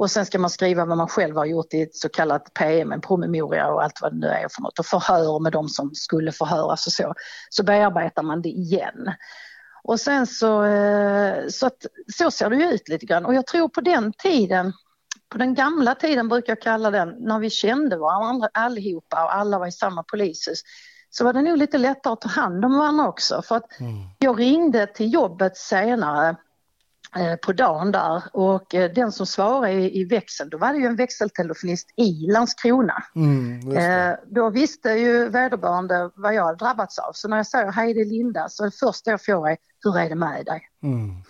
Speaker 4: och sen ska man skriva vad man själv har gjort i ett så kallat PM, en promemoria och allt vad det nu är för något och förhör med de som skulle förhöras och så. Så bearbetar man det igen. Och sen så, eh, så, att, så ser det ju ut lite grann och jag tror på den tiden på den gamla tiden brukar jag kalla den, när vi kände varandra allihopa och alla var i samma polishus, så var det nog lite lättare att ta hand om varandra också. För att jag ringde till jobbet senare på dagen där och eh, den som svarade i, i växeln, då var det ju en växeltelefonist i Landskrona.
Speaker 2: Mm.
Speaker 4: Eh, då visste ju vederbörande vad jag hade drabbats av. Så när jag säger hej det är Linda så det första jag får är, hur är det med dig?
Speaker 2: Mm.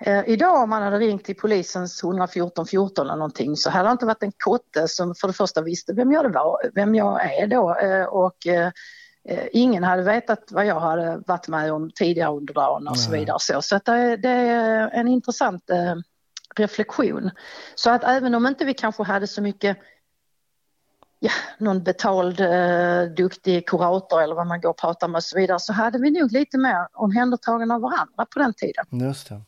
Speaker 4: Eh, idag om man hade ringt till polisens 114 14 eller någonting så hade det inte varit en kotte som för det första visste vem jag, var, vem jag är då eh, och eh, eh, ingen hade vetat vad jag hade varit med om tidigare under dagen och så vidare. Så, så att det, det är en intressant eh, reflektion. Så att även om inte vi kanske hade så mycket ja, någon betald eh, duktig kurator eller vad man går och pratar med och så vidare så hade vi nog lite mer omhändertagande av varandra på den tiden
Speaker 2: Just det.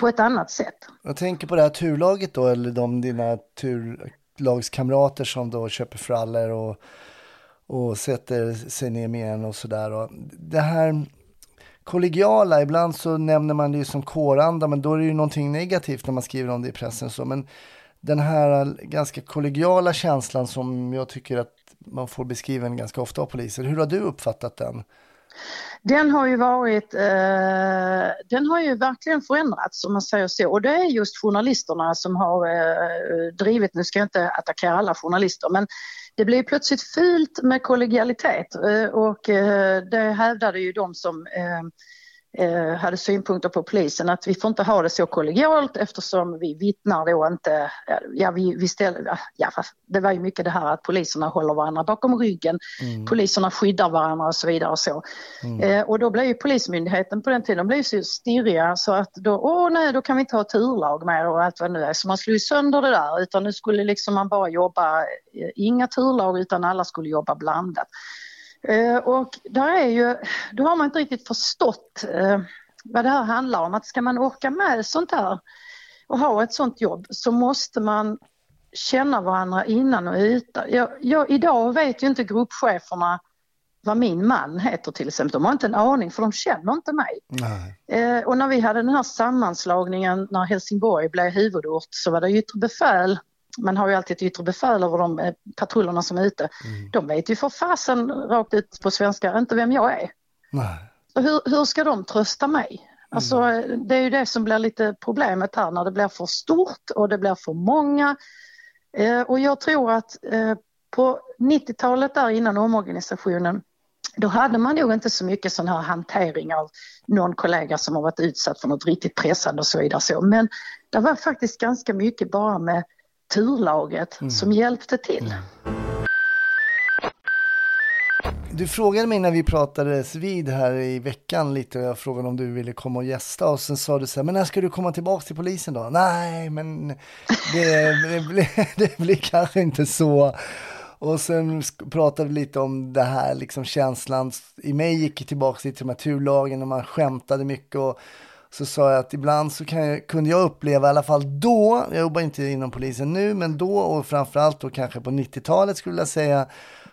Speaker 4: på ett annat sätt.
Speaker 2: Jag tänker på det här turlaget då, eller de dina turlagskamrater som då köper frallor och, och sätter sig ner med en och sådär. Det här kollegiala, ibland så nämner man det ju som kåranda, men då är det ju någonting negativt när man skriver om det i pressen. Så. Men den här ganska kollegiala känslan som jag tycker att man får beskriven ganska ofta av poliser, hur har du uppfattat den?
Speaker 4: Den har ju varit, eh, den har ju verkligen förändrats om man säger så och det är just journalisterna som har eh, drivit, nu ska jag inte attackera alla journalister men det blir plötsligt fult med kollegialitet eh, och eh, det hävdade ju de som eh, eh, eh, hade synpunkter på polisen att vi får inte ha det så kollegialt eftersom vi vittnar då inte, ja vi, vi ställer, ja det var ju mycket det här att poliserna håller varandra bakom ryggen, poliserna skyddar varandra och så vidare och så. Eh, och då blev ju polismyndigheten på den tiden, de blev så stirriga så att då, åh nej då kan vi inte ha turlag mer och allt vad det nu är. Så man slog sönder det där utan nu skulle liksom man bara jobba, eh, inga turlag utan alla skulle jobba blandat. Eh, och där är ju, då har man inte riktigt förstått eh, vad det här handlar om. Att ska man orka med sånt här och ha ett sånt jobb så måste man känna varandra innan och utan. Jag, jag, idag vet ju inte gruppcheferna vad min man heter till exempel. De har inte en aning för de känner inte mig. Eh, och när vi hade den här sammanslagningen när Helsingborg blev huvudort så var det yttre befäl. Man har ju alltid ett yttre befäl över de eh, patrullerna som är ute. De vet ju för fasen rakt ut på svenska inte vem jag är.
Speaker 2: Nej.
Speaker 4: Så hur, hur ska de trösta mig? Alltså, Det är ju det som blir lite problemet här när det blir för stort och det blir för många. Eh, och jag tror att eh, på 90-talet där innan omorganisationen då hade man nog inte så mycket sån här hantering av någon kollega som har varit utsatt för något riktigt pressande och så vidare. Så. Men det var faktiskt ganska mycket bara med turlaget som hjälpte till.
Speaker 2: Du frågade mig när vi pratades vid här i veckan lite och jag frågade om du ville komma och gästa och sen sa du så här, men när ska du komma tillbaka till polisen då? Nej, men det, det, blir, det blir kanske inte så. Och sen pratade vi lite om det här liksom känslan i mig gick tillbaka till de här turlagen och man skämtade mycket och så sa jag att ibland så kan jag, kunde jag uppleva, i alla fall då, jag jobbar inte inom polisen nu, men då och framförallt då kanske på 90-talet skulle jag säga,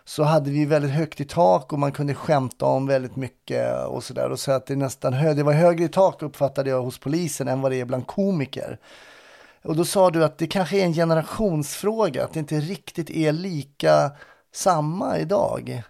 Speaker 2: så hade vi väldigt högt i tak och man kunde skämta om väldigt mycket och sådär. Och så att det nästan hö- det var högre i tak uppfattade jag hos polisen än vad det är bland komiker. Och då sa du att det kanske är en generationsfråga, att det inte riktigt är lika samma idag.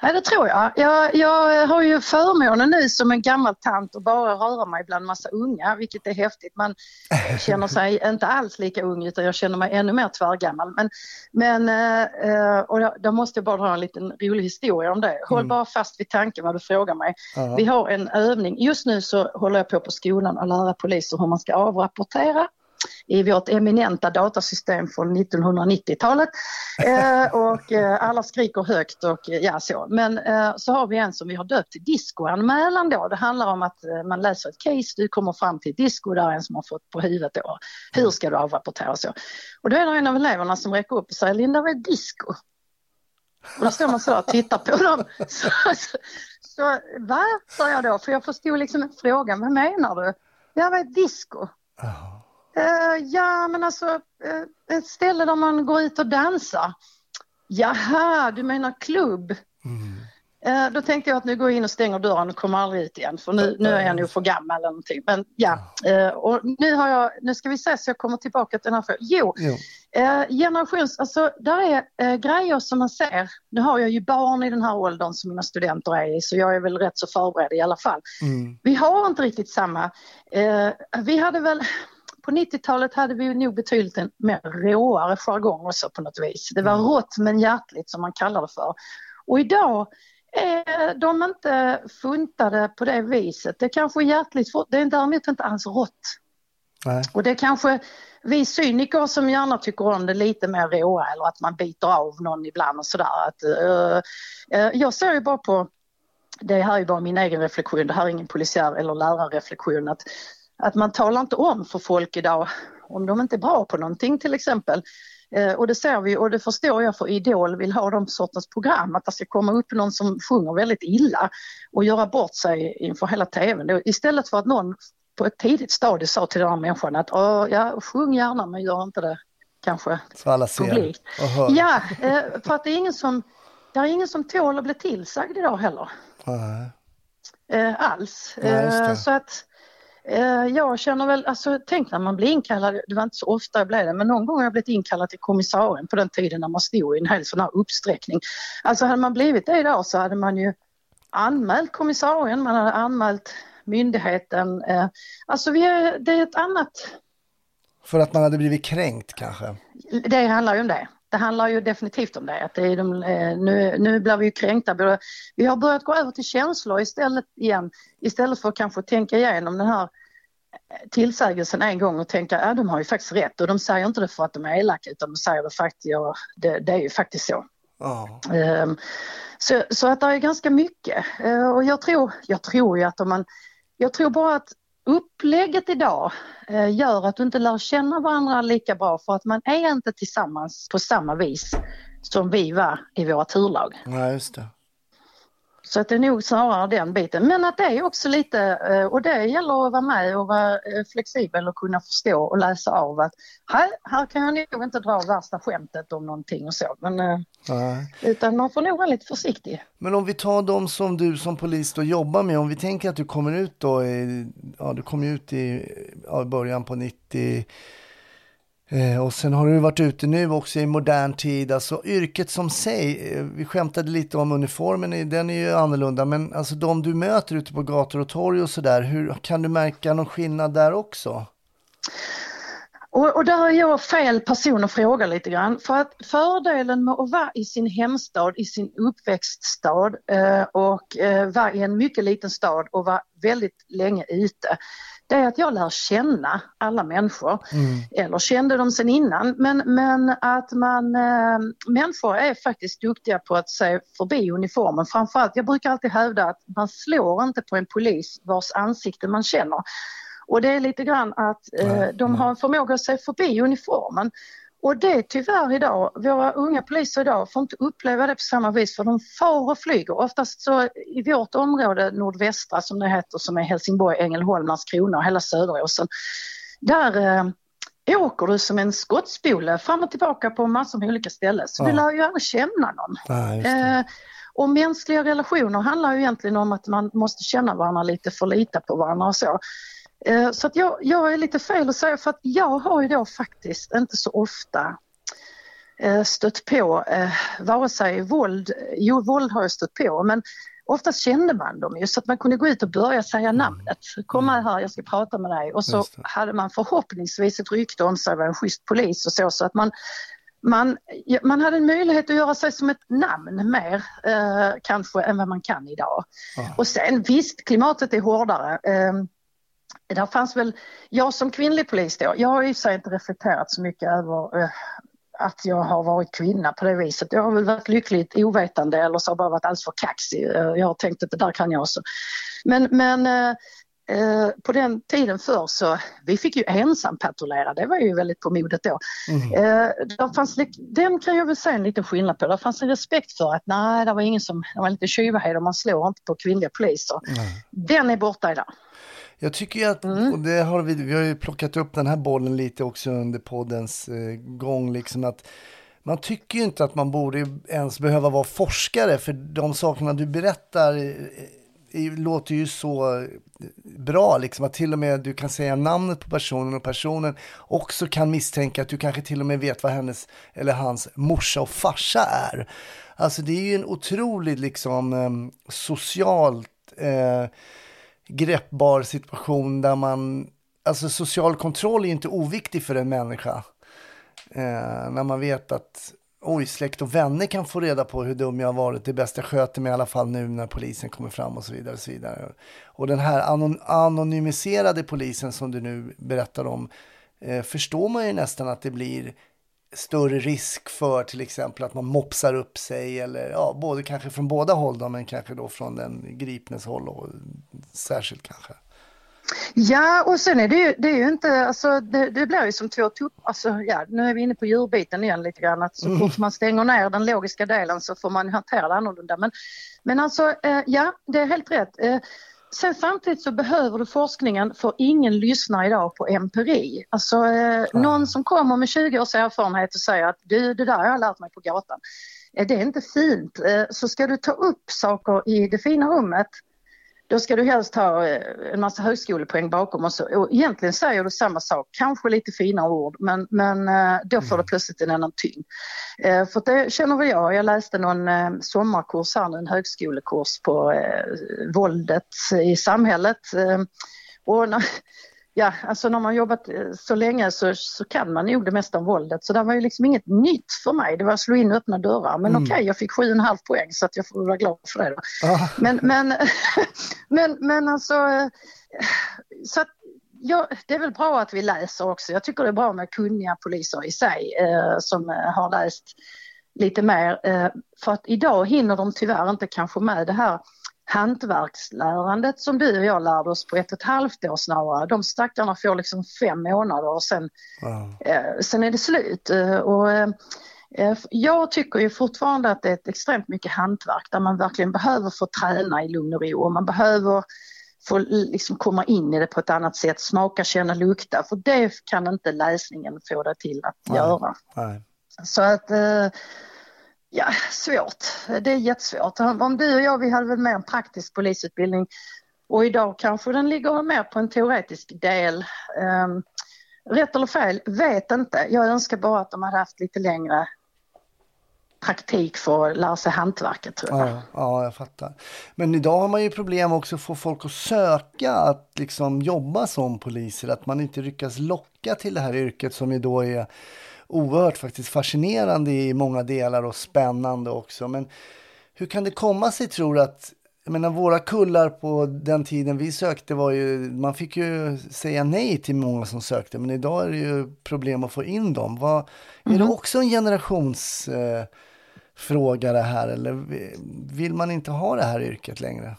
Speaker 4: Ja, det tror jag. jag. Jag har ju förmånen nu som en gammal tant att bara röra mig bland massa unga, vilket är häftigt. Man känner sig inte alls lika ung utan jag känner mig ännu mer tvärgammal. Men, men eh, och då- måste jag bara dra en liten rolig historia om det. Håll bara fast vid tanken vad du frågar mig.
Speaker 2: Ja.
Speaker 4: Vi har en övning, just nu så håller jag på på skolan att lära poliser hur man ska avrapportera i vårt eminenta datasystem från 1990-talet. Eh, och eh, alla skriker högt och eh, ja så. Men eh, så har vi en som vi har döpt till discoanmälan då. Det handlar om att eh, man läser ett case, du kommer fram till disco, där är en som har fått på huvudet då. Hur ska du avrapportera och så? Och då är det en av eleverna som räcker upp och säger Linda vad är disco? Och då står man så och tittar på dem. Så, så, så va? sa jag då, för jag förstod liksom frågan. Vad menar du? Ja, vad är disco? Eh, ja, men alltså eh, ett ställe där man går ut och dansar. Jaha, du menar klubb? Eh, då tänkte jag att nu går jag in och stänger dörren och kommer aldrig ut igen för nu, nu är jag nog för gammal eller någonting. Men ja, eh, och nu har jag, nu ska vi se så jag kommer tillbaka till den här frågan. Jo,
Speaker 2: Jo.
Speaker 4: Eh, generations, alltså där är grejer som man ser. Nu har jag ju barn i den här åldern som mina studenter är i så jag är väl rätt så förberedd i alla fall.
Speaker 2: Mm.
Speaker 4: Vi har inte riktigt samma. Vi hade väl, på 90-talet hade vi nog betydligt en mer råare jargong också på något vis. Det var rått men hjärtligt som man kallar det för. Och idag är de inte funtade på det viset. Det är kanske är hjärtligt, det är däremot inte alls rått.
Speaker 2: Nej.
Speaker 4: Och det är kanske vi cyniker som gärna tycker om det lite mer råa eller att man biter av någon ibland och sådär. Att, eh, eh, jag ser ju bara på, det här är bara min egen reflektion, det här är ingen polisiär eller lärarreflektion, att, att man talar inte om för folk idag om de inte är bra på någonting till exempel. Eh, och det ser vi och det förstår jag för Idol vill ha de sortens program, att det ska komma upp någon som sjunger väldigt illa och göra bort sig inför hela tvn. Istället för att någon på ett tidigt stadie sa till den här människan att "Åh, ja, sjung gärna men gör inte det kanske
Speaker 2: Så alla ser
Speaker 4: publikt.
Speaker 2: och hör.
Speaker 4: Ja, eh, för att det är ingen som, det är ingen som tål att bli tillsagd idag heller.
Speaker 2: Nej.
Speaker 4: Eh, alls.
Speaker 2: Ja,
Speaker 4: så att jag känner väl, alltså tänk när man blir inkallad, det var inte så ofta jag blev det, men någon gång har jag blivit inkallad till kommissarien på den tiden när man stod i en hel sån här uppsträckning. Alltså hade man blivit det idag så hade man ju anmält kommissarien, man hade anmält myndigheten. Eh, alltså vi är, det är ett annat,
Speaker 2: För att man hade blivit kränkt kanske?
Speaker 4: det handlar ju om det. Det handlar ju definitivt om det. Att det är de, eh, nu, nu blir vi ju kränkta. Vi har börjat gå över till känslor istället igen. Istället för att kanske tänka igenom den här eh, tillsägelsen en gång och tänka att ja, de har ju faktiskt rätt. Och de säger inte det för att de är elaka utan de säger det faktiskt, ja, det, det är ju faktiskt så. Ehm, Så, så att det är ganska mycket. Eh, Och jag tror, jag tror ju att om man, jag tror bara att upplägget idag eh, gör att du inte lär känna varandra lika bra för att man är inte tillsammans på samma vis som vi var i våra turlag.
Speaker 2: ja, just det.
Speaker 4: Så att det är nog snarare den biten. Men att det är också lite, eh, och det gäller att vara med och vara eh, flexibel och kunna förstå och läsa av att här, här kan jag nog inte dra värsta skämtet om någonting och så. Men, eh,
Speaker 2: Nej.
Speaker 4: utan man får nog vara lite försiktig.
Speaker 2: Men om vi tar de som du som polis då jobbar med, om vi tänker att du kommer ut då, i, ja du kom ut i ja, början på 90 eh, och sen har du varit ute nu också i modern tid, alltså yrket som sig, eh, vi skämtade lite om uniformen, den är ju annorlunda, men alltså de du möter ute på gator och torg och sådär, hur kan du märka någon skillnad där också?
Speaker 4: Och, och där är jag fel person att fråga lite grann. För att fördelen med att vara i sin hemstad, i sin uppväxtstad eh, och eh, vara i en mycket liten stad och vara väldigt länge ute. Det är att jag lär känna alla människor, eller kände dem sen innan. Men, men att man, eh, människor är faktiskt duktiga på att se förbi uniformen. Framförallt, jag brukar alltid hävda att man slår inte på en polis vars ansikte man känner. Och det är lite grann att eh, de har en förmåga att se förbi uniformen. Och det är tyvärr idag, våra unga poliser idag får inte uppleva det på samma vis för de far och flyger. Oftast så i vårt område, nordvästra som det heter, som är Helsingborg, Ängelholm, Landskrona och hela Söderåsen. Där eh, åker du som en skottspole fram och tillbaka på massor med olika ställen. Så du
Speaker 2: Ja.
Speaker 4: lär ju aldrig känna någon.
Speaker 2: Ja.
Speaker 4: Eh, och mänskliga relationer handlar ju egentligen om att man måste känna varandra lite, förlita på varandra och så. Eh, så att jag, jag är lite fel att säga för att jag har ju då faktiskt inte så ofta eh, stött på eh, vare sig våld, jo våld har jag stött på men oftast kände man dem ju så att man kunde gå ut och börja säga namnet. Kom med här, jag ska prata med dig och så hade man förhoppningsvis ett rykte om sig vara en schysst polis och så så att man man, man hade en möjlighet att göra sig som ett namn mer eh, kanske än vad man kan idag.
Speaker 2: Ja.
Speaker 4: Och sen visst, klimatet är hårdare. Eh, där fanns väl, jag som kvinnlig polis då, jag har i sig inte reflekterat så mycket över eh, att jag har varit kvinna på det viset. Jag har väl varit lyckligt ovetande eller så har jag bara varit alldeles för kaxig. Eh, Jag har tänkt att det där kan jag också. Men, men eh, eh, på den tiden förr så, vi fick ju ensam patrullera, det var ju väldigt på modet då. Eh, där fanns, den kan jag väl säga en liten skillnad på. Det fanns en respekt för att nej, det var ingen som, det var lite tjuvhet och man slår inte på kvinnliga poliser. Den är borta idag.
Speaker 2: Jag tycker ju att, och det har vi, vi har ju plockat upp den här bollen lite också under poddens eh, gång, liksom att man tycker ju inte att man borde ens behöva vara forskare, för de sakerna du berättar eh, eh, låter ju så eh, bra, liksom att till och med du kan säga namnet på personen och personen också kan misstänka att du kanske till och med vet vad hennes eller hans morsa och farsa är. Alltså det är ju en otroligt liksom eh, socialt eh, greppbar situation där man, alltså social kontroll är inte oviktig för en människa. Eh, när man vet att oj, släkt och vänner kan få reda på hur dum jag har varit. Det är bäst jag sköter mig i alla fall nu när polisen kommer fram och så vidare. Och, så vidare. och den här anon- anonymiserade polisen som du nu berättar om eh, förstår man ju nästan att det blir större risk för till exempel att man mopsar upp sig eller ja, både kanske från båda håll då, men kanske då från den gripnes håll och särskilt kanske.
Speaker 4: Ja, och sen är det ju, det är ju inte, alltså det, det blir ju som två tuppar, alltså ja, nu är vi inne på djurbiten igen lite grann, att så fort man stänger ner den logiska delen så får man hantera det annorlunda. Men, men alltså, eh, ja, det är helt rätt. Eh, sen samtidigt så behöver du forskningen för ingen lyssnar idag på empiri. Alltså eh, någon som kommer med 20 års erfarenhet och säger att du, det där har jag lärt mig på gatan. Eh, det är inte fint. Eh, så ska du ta upp saker i det fina rummet då ska du helst ha eh, en massa högskolepoäng bakom och, så, och egentligen säger du samma sak, kanske lite finare ord, men, men eh, då får det plötsligt en annan tyngd. Eh, För det känner väl jag, jag läste någon sommarkurs här, en högskolekurs på våldet i samhället. Och när, ja, alltså när man jobbat eh, så länge så, så kan man nog det mesta om våldet. Så det var ju liksom inget nytt för mig. Det var att slå in öppna dörrar. Men okej, jag fick sju och en halv poäng så att jag får vara glad för det. Då.
Speaker 2: Ja.
Speaker 4: Men, men, men, men alltså, eh, så att, ja, det är väl bra att vi läser också. Jag tycker det är bra med kunniga poliser i sig eh, som eh, har läst lite mer. Eh, för att idag hinner de tyvärr inte kanske med det här hantverkslärandet som du och jag lärde oss på ett och ett halvt år snarare. De stackarna får liksom fem månader och sen,
Speaker 2: Ja.
Speaker 4: eh, sen är det slut. Eh, och, eh, eh, jag tycker ju fortfarande att det är ett extremt mycket hantverk där man verkligen behöver få träna i lugn och ro och man behöver få liksom komma in i det på ett annat sätt, smaka, känna, lukta. För det kan inte läsningen få det till att
Speaker 2: Nej.
Speaker 4: göra.
Speaker 2: Nej.
Speaker 4: Så att, eh, ja, svårt. Det är jättesvårt. Om du och jag, vi hade väl mer en praktisk polisutbildning och idag kanske den ligger mer på en teoretisk del. Um, rätt eller fel, vet inte. Jag önskar bara att de hade haft lite längre praktik för att lära sig hantverket tror jag.
Speaker 2: Ja, ja, jag fattar. Men idag har man ju problem också att få folk att söka att liksom jobba som poliser. Att man inte lyckas locka till det här yrket som ju då är oerhört faktiskt fascinerande i många delar och spännande också. Men hur kan det komma sig tror du att jag menar, våra kullar på den tiden vi sökte var ju, man fick ju säga nej till många som sökte, men idag är det ju problem att få in dem. Vad, Är det också en generationsfråga eh, det här eller vi- vill man inte ha det här yrket längre?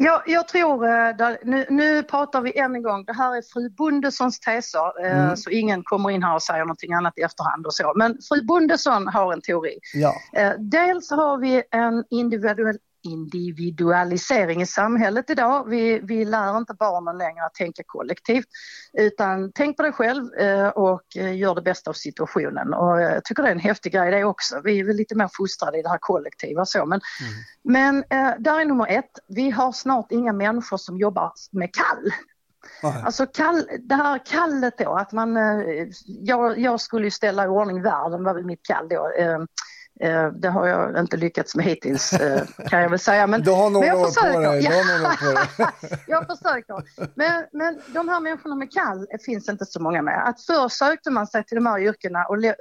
Speaker 4: Ja, jag tror, eh, där, nu, nu pratar vi än en gång, det här är fru Bondessons teser, eh, så ingen kommer in här och säger någonting annat i efterhand och så. Men fru Bondesson har en teori.
Speaker 2: Ja,
Speaker 4: Eh, dels har vi en individuell individualisering i samhället idag. Vi, vi lär inte barnen längre att tänka kollektivt utan tänk på dig själv eh, och eh, gör det bästa av situationen. Och eh, jag tycker det är en häftig grej det också. Vi är väl lite mer fostrade i det här kollektiva så. Men, men eh, där är nummer ett, vi har snart inga människor som jobbar med kall.
Speaker 2: Nej.
Speaker 4: Alltså kall, det här kallet då, att man, jag, jag skulle ju ställa i ordning världen var väl mitt kall då. Eh, det har jag inte lyckats med hittills eh, kan jag väl säga. Men,
Speaker 2: du har
Speaker 4: men
Speaker 2: några
Speaker 4: jag
Speaker 2: år på
Speaker 4: försöker.
Speaker 2: dig.
Speaker 4: Ja. Jag försöker. Men, men de här människorna med kall finns inte så många med. Att förr sökte man sig till de här yrkena och lö,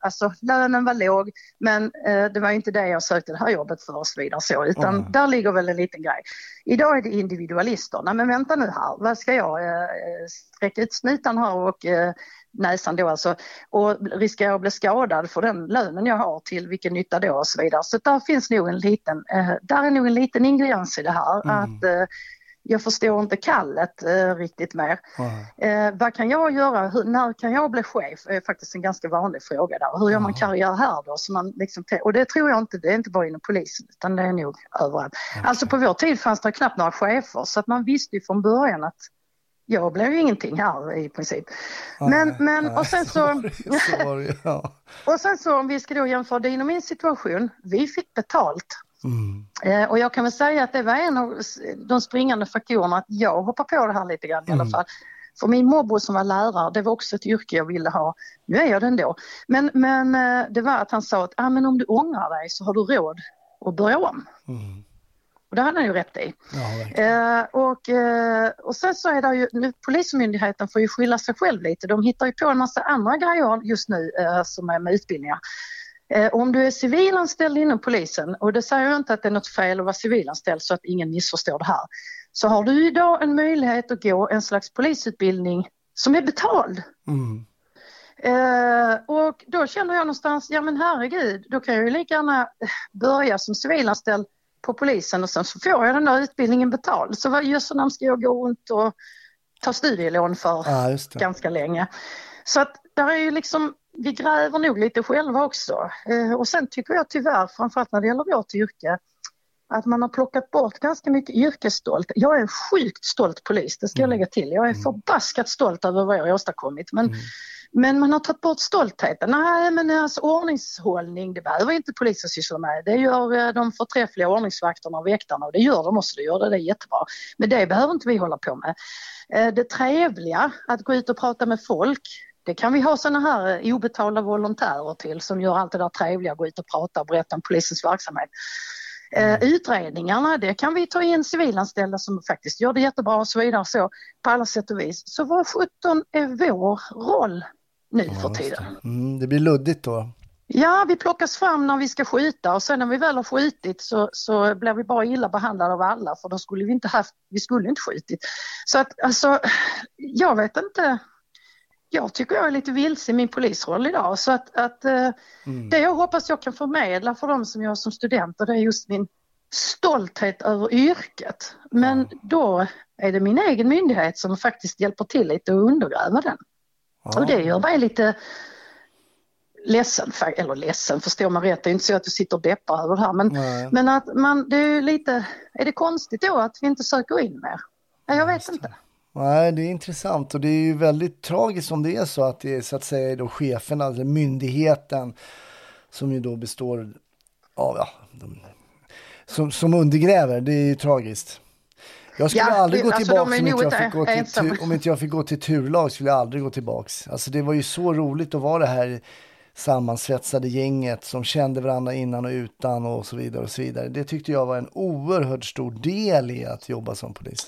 Speaker 4: alltså, lönen var låg men eh, det var inte det jag sökte det här jobbet för och så vidare. Så, utan
Speaker 2: Mm.
Speaker 4: där ligger väl en liten grej. Idag är det individualister. Nej men vänta nu här, vad ska jag eh, sträcka ut snutan här och eh, näsan då alltså och riskerar att bli skadad för den lönen jag har till vilken nytta då och så vidare. Så där finns nog en liten, eh, där är nog en liten ingrediens i det här att eh, jag förstår inte kallet eh, riktigt mer. Eh, vad kan jag göra? Hur, när kan jag bli chef? är faktiskt en ganska vanlig fråga där. Hur gör man karriär här då? Så man liksom, och det tror jag inte, det är inte bara inom polisen utan det är nog överallt. Alltså på vår tid fanns det knappt några chefer så att man visste ju från början att jag blev ju ingenting här i princip. Men, men och sen så,
Speaker 2: var det, ja.
Speaker 4: och sen så om vi ska då jämföra din och min situation, vi fick betalt.
Speaker 2: Mm.
Speaker 4: Eh, och jag kan väl säga att det var en av de springande faktorerna att jag hoppar på det här lite grann i alla fall. För min morbror som var lärare, det var också ett yrke jag ville ha. Nu är jag det ändå. Men, men eh, det var att han sa att ah, men om du ångrar dig så har du råd att börja om.
Speaker 2: Mm.
Speaker 4: Och det hade han ju rätt i.
Speaker 2: Ja.
Speaker 4: Eh, och, eh, och sen så är det ju, nu, Polismyndigheten får ju skylla sig själv lite. De hittar ju på en massa andra grejer just nu eh, som är med utbildningar. Eh, om du är civilanställd inom polisen, och det säger jag inte att det är något fel att vara civilanställd så att ingen missförstår det här, så har du idag en möjlighet att gå en slags polisutbildning som är betald.
Speaker 2: Mm.
Speaker 4: Eh, och då känner jag någonstans, ja men herregud, då kan jag ju lika gärna börja som civilanställd på polisen och sen så får jag den där utbildningen betald. Så vad i jösse namn ska jag gå runt och ta studielån för
Speaker 2: Ja,
Speaker 4: ganska länge. Så att där är ju liksom, vi gräver nog lite själva också. Eh, och sen tycker jag tyvärr, framförallt när det gäller vårt yrke, att man har plockat bort ganska mycket yrkesstolt. Jag är en sjukt stolt polis, det ska jag lägga till. Jag är förbaskat stolt över vad jag har åstadkommit. Men, Men man har tagit bort stoltheten. Nej, men alltså, ordningshållning, det behöver inte polisen syssla med. Det gör eh, de förträffliga ordningsvakterna och väktarna och det gör de också, det gör det, det är jättebra. Men det behöver inte vi hålla på med. Eh, Det trevliga, att gå ut och prata med folk, det kan vi ha sådana här eh, obetalda volontärer till som gör allt det där trevliga, gå ut och prata och berätta om polisens verksamhet. Eh, utredningarna, det kan vi ta in civilanställda som faktiskt gör det jättebra och så vidare så på alla sätt och vis. Så vad 17 är vår roll nu för tiden?
Speaker 2: Mm, det blir luddigt då.
Speaker 4: Ja, vi plockas fram när vi ska skjuta och sen när vi väl har skjutit så, så blir vi bara illa behandlade av alla för då skulle vi inte haft, vi skulle inte skjutit. Så att alltså, jag vet inte. Jag tycker jag är lite vilse i min polisroll idag så att, att eh, det jag hoppas jag kan förmedla för dem som jag som studenter det är just min stolthet över yrket. Men då är det min egen myndighet som faktiskt hjälper till lite att undergräva den. Och det gör mig lite ledsen, eller ledsen förstår man rätt, det är inte så att du sitter och deppar över det här men,
Speaker 2: Nej.
Speaker 4: men att man, det är lite, är det konstigt då att vi inte söker in mer? Ja, jag vet inte.
Speaker 2: Nej, det är intressant och det är ju väldigt tragiskt om det är så att det är så att säga då cheferna, eller myndigheten som ju då består av, ja, de, som, som undergräver. Det är ju tragiskt. Jag skulle
Speaker 4: Ja,
Speaker 2: aldrig gå
Speaker 4: alltså,
Speaker 2: tillbaka om, inte jag fick gå till, om inte jag fick gå till turlag skulle jag aldrig gå tillbaks. Alltså det var ju så roligt att vara det här sammansvetsade gänget som kände varandra innan och utan och så vidare och så vidare. Det tyckte jag var en oerhört stor del i att jobba som polis.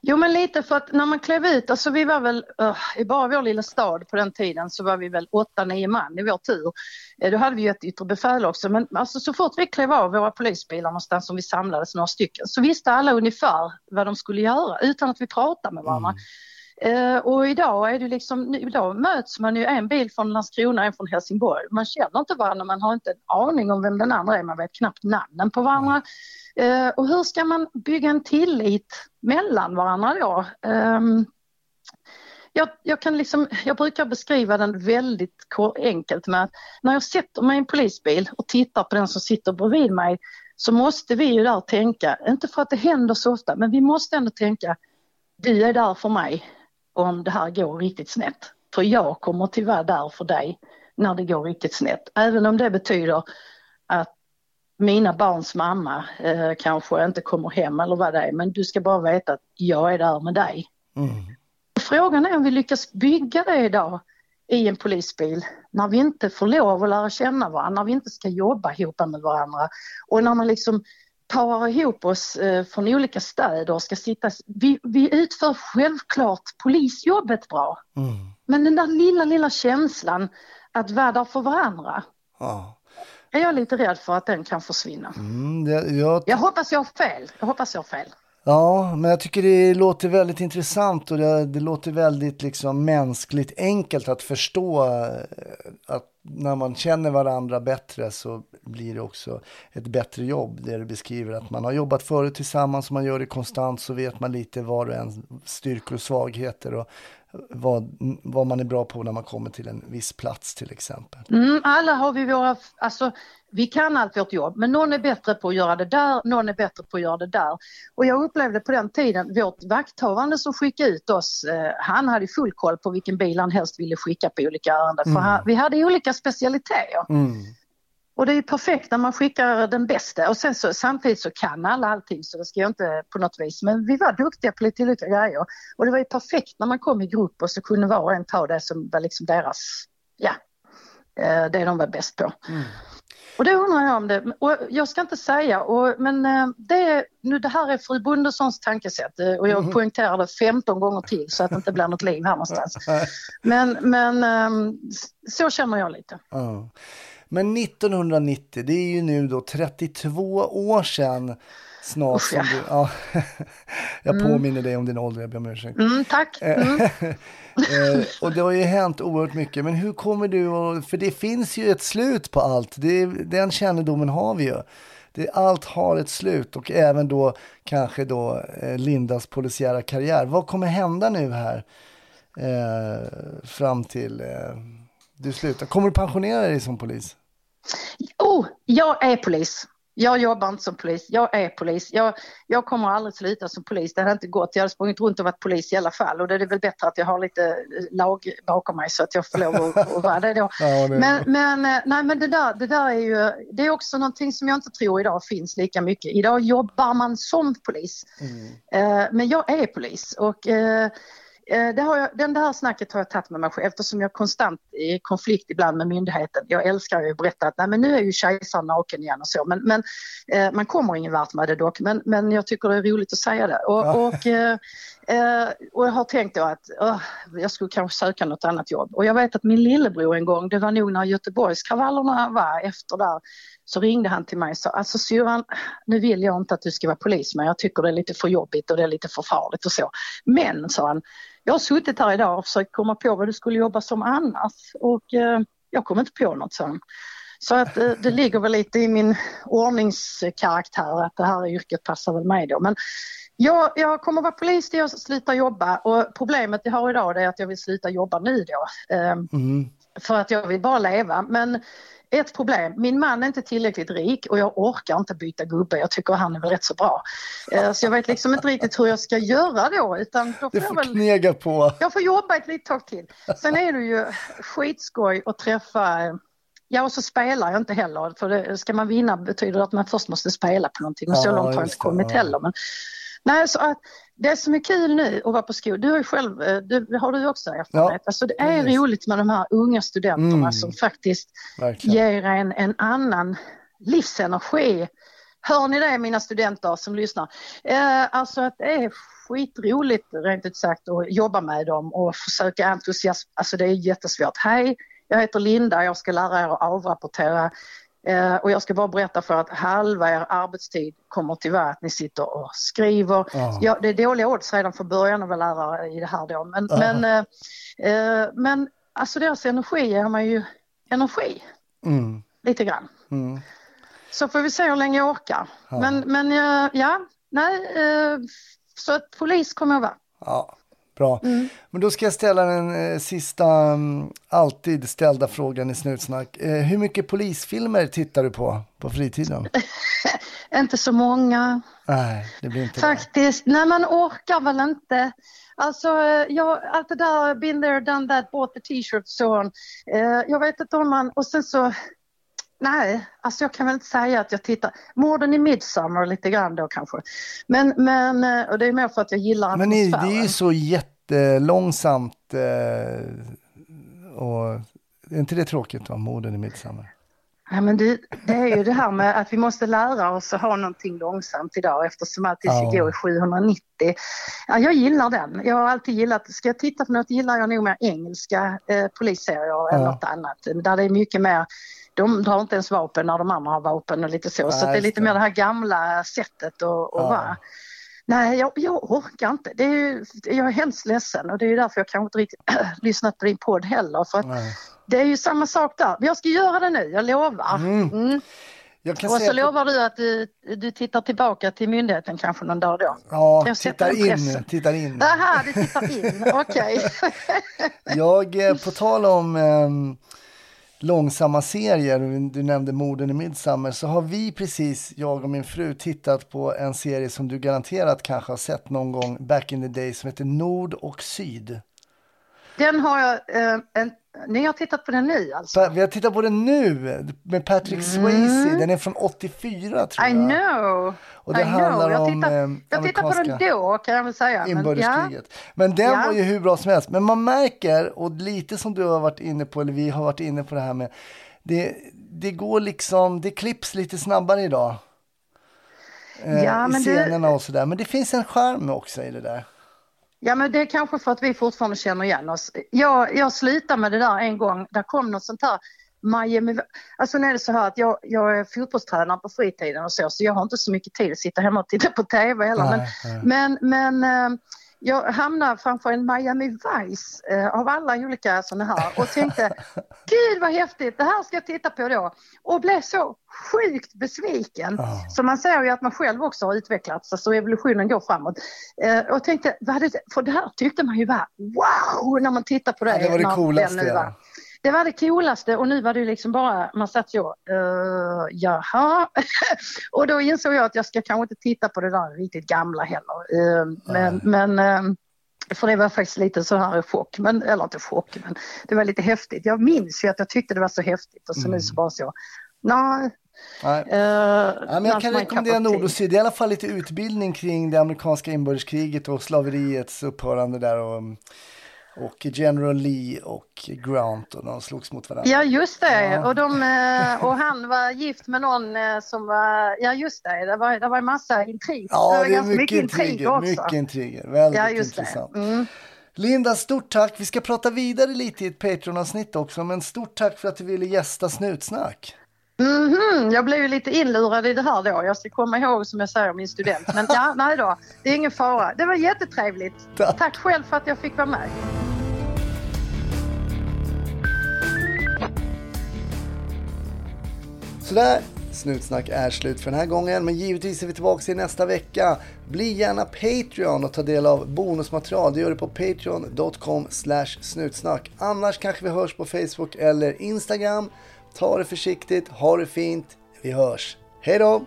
Speaker 4: Jo men lite för att när man klev ut, alltså vi var väl, uh, i bara vår lilla stad på den tiden så var vi väl åtta, nio man i vår tur. Eh, då hade vi ju ett yttre befäl också men alltså så fort vi klev av våra polisbilar någonstans som vi samlades några stycken så visste alla ungefär vad de skulle göra utan att vi pratade med varandra. Eh, och idag är det liksom, idag möts man ju en bil från Landskrona, en från Helsingborg. Man känner inte varandra, man har inte en aning om vem den andra är, man vet knappt namnen på varandra. Eh, och hur ska man bygga en tillit mellan varandra då? Ehm, jag, jag, kan liksom, jag brukar beskriva den väldigt enkelt med att när jag sätter mig i en polisbil och tittar på den som sitter bredvid mig så måste vi ju där tänka, inte för att det händer så ofta, men vi måste ändå tänka du är där för mig om det här går riktigt snett. För jag kommer att vara där för dig när det går riktigt snett. Även om det betyder att mina barns mamma eh, kanske inte kommer hem eller vad det är. Men du ska bara veta att jag är där med dig. Frågan är om vi lyckas bygga det idag i en polisbil när vi inte får lov att lära känna varandra, när vi inte ska jobba ihop med varandra och när man liksom parar ihop oss eh, från olika städer och ska sitta... Vi, vi utför självklart polisjobbet bra. Men den där lilla, lilla känslan att vara där för varandra
Speaker 2: Ja.
Speaker 4: Är jag lite rädd för att den kan försvinna.
Speaker 2: Mm, det, jag
Speaker 4: Jag hoppas jag har fel. Jag hoppas jag har fel.
Speaker 2: Ja, men jag tycker det låter väldigt intressant och det, det låter väldigt liksom mänskligt enkelt att förstå eh, att när man känner varandra bättre så blir det också ett bättre jobb. Det du beskriver att man har jobbat förut tillsammans man gör det konstant så vet man lite var och en styrkor och svagheter och vad, vad man är bra på när man kommer till en viss plats till exempel.
Speaker 4: Mm, alla har vi våra, alltså vi kan allt vårt jobb men någon är bättre på att göra det där, någon är bättre på att göra det där. Och jag upplevde på den tiden, vårt vakthavande som skickade ut oss, eh, han hade full koll på vilken bil han helst ville skicka på olika ärenden. För han, vi hade olika specialiteter.
Speaker 2: Mm.
Speaker 4: Och det är perfekt när man skickar den bästa och sen så samtidigt så kan alla allting så det ska jag inte på något vis. Men vi var duktiga på lite olika grejer och det var ju perfekt när man kom i grupp och så kunde var och en ta det som var liksom deras, ja, eh, det de var bäst på. Och då undrar jag om det, och jag ska inte säga, och, men eh, det, nu, det här är fru Bondessons tankesätt eh, och jag poängterar det 15 gånger till så att det inte blir något liv här någonstans. Men, men så känner jag lite.
Speaker 2: Ja. Men 1990, det är ju nu då 32 år sedan snart
Speaker 4: Usch,
Speaker 2: som
Speaker 4: ja.
Speaker 2: du... Ja, jag påminner dig om din ålder, jag ber om ursäkt.
Speaker 4: Mm, tack. Mm.
Speaker 2: Eh, och det har ju hänt oerhört mycket. Men hur kommer du att... För det finns ju ett slut på allt. Det, den kännedomen har vi ju. Det, allt har ett slut och även då kanske då eh, Lindas polisiära karriär. Vad kommer hända nu här eh, fram till eh, du slutar? Kommer du pensionera dig som polis?
Speaker 4: Oh, jag är polis. Jag jobbar inte som polis, jag är polis. Jag, jag kommer aldrig sluta som polis, det hade inte gått. Jag hade sprungit runt och varit polis i alla fall och det är väl bättre att jag har lite eh, lag bakom mig så att jag får lov att, att vara det då.
Speaker 2: Ja, det-
Speaker 4: Men, men, eh, nej, men det, där, det där är ju, det är också någonting som jag inte tror idag finns lika mycket. Idag jobbar man som polis. Eh, men jag är polis och eh, eh, det har jag, den där snacket har jag tagit med mig själv eftersom jag konstant är i konflikt ibland med myndigheten. Jag älskar ju att berätta att nej, men nu är ju kejsaren naken igen och så men, men eh, man kommer ingen vart med det dock men, men jag tycker det är roligt att säga det. Och,
Speaker 2: Ja.
Speaker 4: och, eh, och jag har tänkt då att oh, jag skulle kanske söka något annat jobb och jag vet att min lillebror en gång, det var nog när Göteborgskravallerna var efter där så ringde han till mig och sa, alltså syrran, nu vill jag inte att du ska vara polis men jag tycker det är lite för jobbigt och det är lite för farligt och så. Men, sa han, jag har suttit här idag och försökt komma på vad du skulle jobba som annars och eh, jag kom inte på något, sa han. Så att eh, det ligger väl lite i min ordningskaraktär att det här yrket passar väl mig då. Men jag, jag kommer vara polis till jag slutar jobba och problemet jag har idag är att jag vill sluta jobba nu då. Eh,
Speaker 2: Mm.
Speaker 4: för att jag vill bara leva. Men ett problem, min man är inte tillräckligt rik och jag orkar inte byta gubbe. Jag tycker han är väl rätt så bra. Eh, Så jag vet liksom inte riktigt hur jag ska göra då utan då får
Speaker 2: Du
Speaker 4: jag
Speaker 2: får
Speaker 4: väl
Speaker 2: knega på.
Speaker 4: jag får jobba ett litet tag till. Sen är det ju skitskoj att träffa Ja, och så spelar jag inte heller, för det, ska man vinna betyder det att man först måste spela på någonting och så
Speaker 2: Ja,
Speaker 4: långt har jag inte
Speaker 2: det,
Speaker 4: kommit
Speaker 2: ja.
Speaker 4: heller. Men, nej, så att det som är kul nu att vara på skolan, du har ju själv, eh, du, har du också erfarenhet,
Speaker 2: Ja,
Speaker 4: alltså det är
Speaker 2: roligt
Speaker 4: roligt med de här unga studenterna
Speaker 2: Mm.
Speaker 4: som faktiskt
Speaker 2: Verkligen.
Speaker 4: ger en en annan livsenergi. Hör ni det mina studenter som lyssnar? Eh, alltså att det är skitroligt rent ut sagt att jobba med dem och försöka entusiasm. Alltså det är jättesvårt. Hej, jag heter Linda, jag ska lära er att avrapportera eh, och jag ska bara berätta för att halva er arbetstid kommer till att ni sitter och skriver.
Speaker 2: Ja.
Speaker 4: Ja, det är dåliga odds redan från början att vara lärare i det här då. Men,
Speaker 2: Ja.
Speaker 4: men, eh, eh, men alltså deras energi ger mig ju energi
Speaker 2: Mm.
Speaker 4: lite grann.
Speaker 2: Mm.
Speaker 4: Så får vi se hur länge jag orkar.
Speaker 2: Ja.
Speaker 4: Men, men eh, ja, nej, eh, så att polis kommer jag vara.
Speaker 2: Ja, bra.
Speaker 4: Mm.
Speaker 2: Men då ska jag ställa den eh, sista, mm, alltid ställda frågan i Snutsnack. Eh, hur mycket polisfilmer tittar du på på fritiden?
Speaker 4: Inte så många
Speaker 2: Nej, det blir inte det.
Speaker 4: faktiskt. Nej, man orkar väl inte. Alltså, eh, jag, allt det där, been there, done that, bought the t-shirt, så. Eh, jag vet inte om man, och sen så, nej, alltså jag kan väl inte säga att jag tittar, morden i Midsommar lite grann då kanske. Men, men och det är mer för att jag gillar
Speaker 2: Men det
Speaker 4: atmosfären.
Speaker 2: är ju så jättelångsamt eh, och är inte det tråkigt va, morden i Midsommar?
Speaker 4: Ja, men det, det är ju det här med att vi måste lära oss att ha någonting långsamt idag eftersom allt det ska
Speaker 2: Ja.
Speaker 4: gå i 790. Ja, jag gillar den. Jag har alltid gillat, ska jag titta på något gillar jag nog mer engelska eh, polisserier än
Speaker 2: Ja.
Speaker 4: något annat. Där det är mycket mer, de drar inte ens vapen när de andra har vapen och lite så. så
Speaker 2: Nej,
Speaker 4: att det är lite
Speaker 2: det.
Speaker 4: mer det här gamla sättet att,
Speaker 2: Ja.
Speaker 4: vara. Nej, jag, jag orkar inte. Det är ju, jag är hemskt ledsen och det är ju därför jag kanske inte riktigt lyssnat på din podd heller. För det är ju samma sak där. Men jag ska göra det nu, jag lovar.
Speaker 2: Mm.
Speaker 4: Mm.
Speaker 2: Jag
Speaker 4: Och så
Speaker 2: att,
Speaker 4: lovar du att du, du tittar tillbaka till myndigheten kanske någon dag då?
Speaker 2: ja,
Speaker 4: jag
Speaker 2: tittar in, tittar in.
Speaker 4: Aha, du tittar in, okej.
Speaker 2: Jag, eh, på tal om eh, långsamma serier, du nämnde morden i Midsummer, så har vi precis, jag och min fru, tittat på en serie som du garanterat kanske har sett någon gång back in the day som heter Nord och Syd.
Speaker 4: Den har jag, eh, en, ni har tittat på den nu alltså?
Speaker 2: Vi har tittat på den nu med Patrick Swayze, den är från 84 tror
Speaker 4: Mm. I
Speaker 2: jag.
Speaker 4: know,
Speaker 2: Och det
Speaker 4: I
Speaker 2: handlar
Speaker 4: know. Jag
Speaker 2: om, eh,
Speaker 4: jag tittade på den då kan jag väl säga. Men, ja,
Speaker 2: Inbördeskriget. Men den
Speaker 4: Ja.
Speaker 2: var ju hur bra som helst. Men man märker, och lite som du har varit inne på, eller vi har varit inne på det här med, det, det går liksom, det klipps lite snabbare idag. Eh,
Speaker 4: Ja,
Speaker 2: I scenerna och sådär. Men det finns en charm också i det där.
Speaker 4: Ja, men det är kanske för att vi fortfarande känner igen oss. Jag, jag slutade med det där en gång, där kom något sånt här Miami, alltså nu är det så här att jag, jag är fotbollstränare på fritiden och så, så jag har inte så mycket tid att sitta hemma och titta på TV heller. Men,
Speaker 2: Nej, nej.
Speaker 4: men, men eh, jag hamnade framför en Miami Vice eh, av alla olika sådana här och tänkte gud vad häftigt, det här ska jag titta på då. Och blev så sjukt besviken.
Speaker 2: Ja.
Speaker 4: Så man ser ju att man själv också har utvecklats, alltså evolutionen går framåt. Eh, och tänkte, vad är det, för det här tyckte man ju var wow när man tittar på det.
Speaker 2: Ja, det var det coolaste,
Speaker 4: den
Speaker 2: ja.
Speaker 4: Det var det coolaste och nu var det liksom bara, man satt så, uh, jaha. och då insåg jag att jag ska kanske inte titta på det där riktigt gamla heller. Uh, men, men uh, för det var faktiskt lite så här chock, men, eller inte chock, men det var lite häftigt. Jag minns ju att jag tyckte det var så häftigt och så nu så bara så, nej.
Speaker 2: Nej.
Speaker 4: Uh,
Speaker 2: Ja, men jag kan rekommendera Nord och Syd. I alla fall lite utbildning kring det amerikanska inbördeskriget och slaveriets upphörande där. Och, och General Lee och Grant och de slogs mot varandra.
Speaker 4: Ja just det
Speaker 2: Ja.
Speaker 4: och, de, eh, och han var gift med någon eh, som var, ja just det, det var, det var en massa intrig.
Speaker 2: Ja,
Speaker 4: var
Speaker 2: det är mycket intriger.
Speaker 4: också.
Speaker 2: Mycket intriger. Väldigt
Speaker 4: Ja just
Speaker 2: intressant.
Speaker 4: det. Mm.
Speaker 2: Linda, stort tack. Vi ska prata vidare lite i ett Patreon-avsnitt också, men stort tack för att du ville gästa Snutsnack.
Speaker 4: Mhm, jag blev ju lite inlurad i det här då. Jag ska komma ihåg som jag säger min student. Men ja, nej då, det är ingen fara. Det var jättetrevligt.
Speaker 2: Tack.
Speaker 4: Tack själv för att jag fick vara med.
Speaker 2: Sådär, Snutsnack är slut för den här gången, men givetvis är vi tillbaka i nästa vecka. Bli gärna Patreon och ta del av bonusmaterial. Det gör du på patreon.com snutsnack. Annars kanske vi hörs på Facebook eller Instagram. Ta det försiktigt, ha det fint. Vi hörs. Hej då!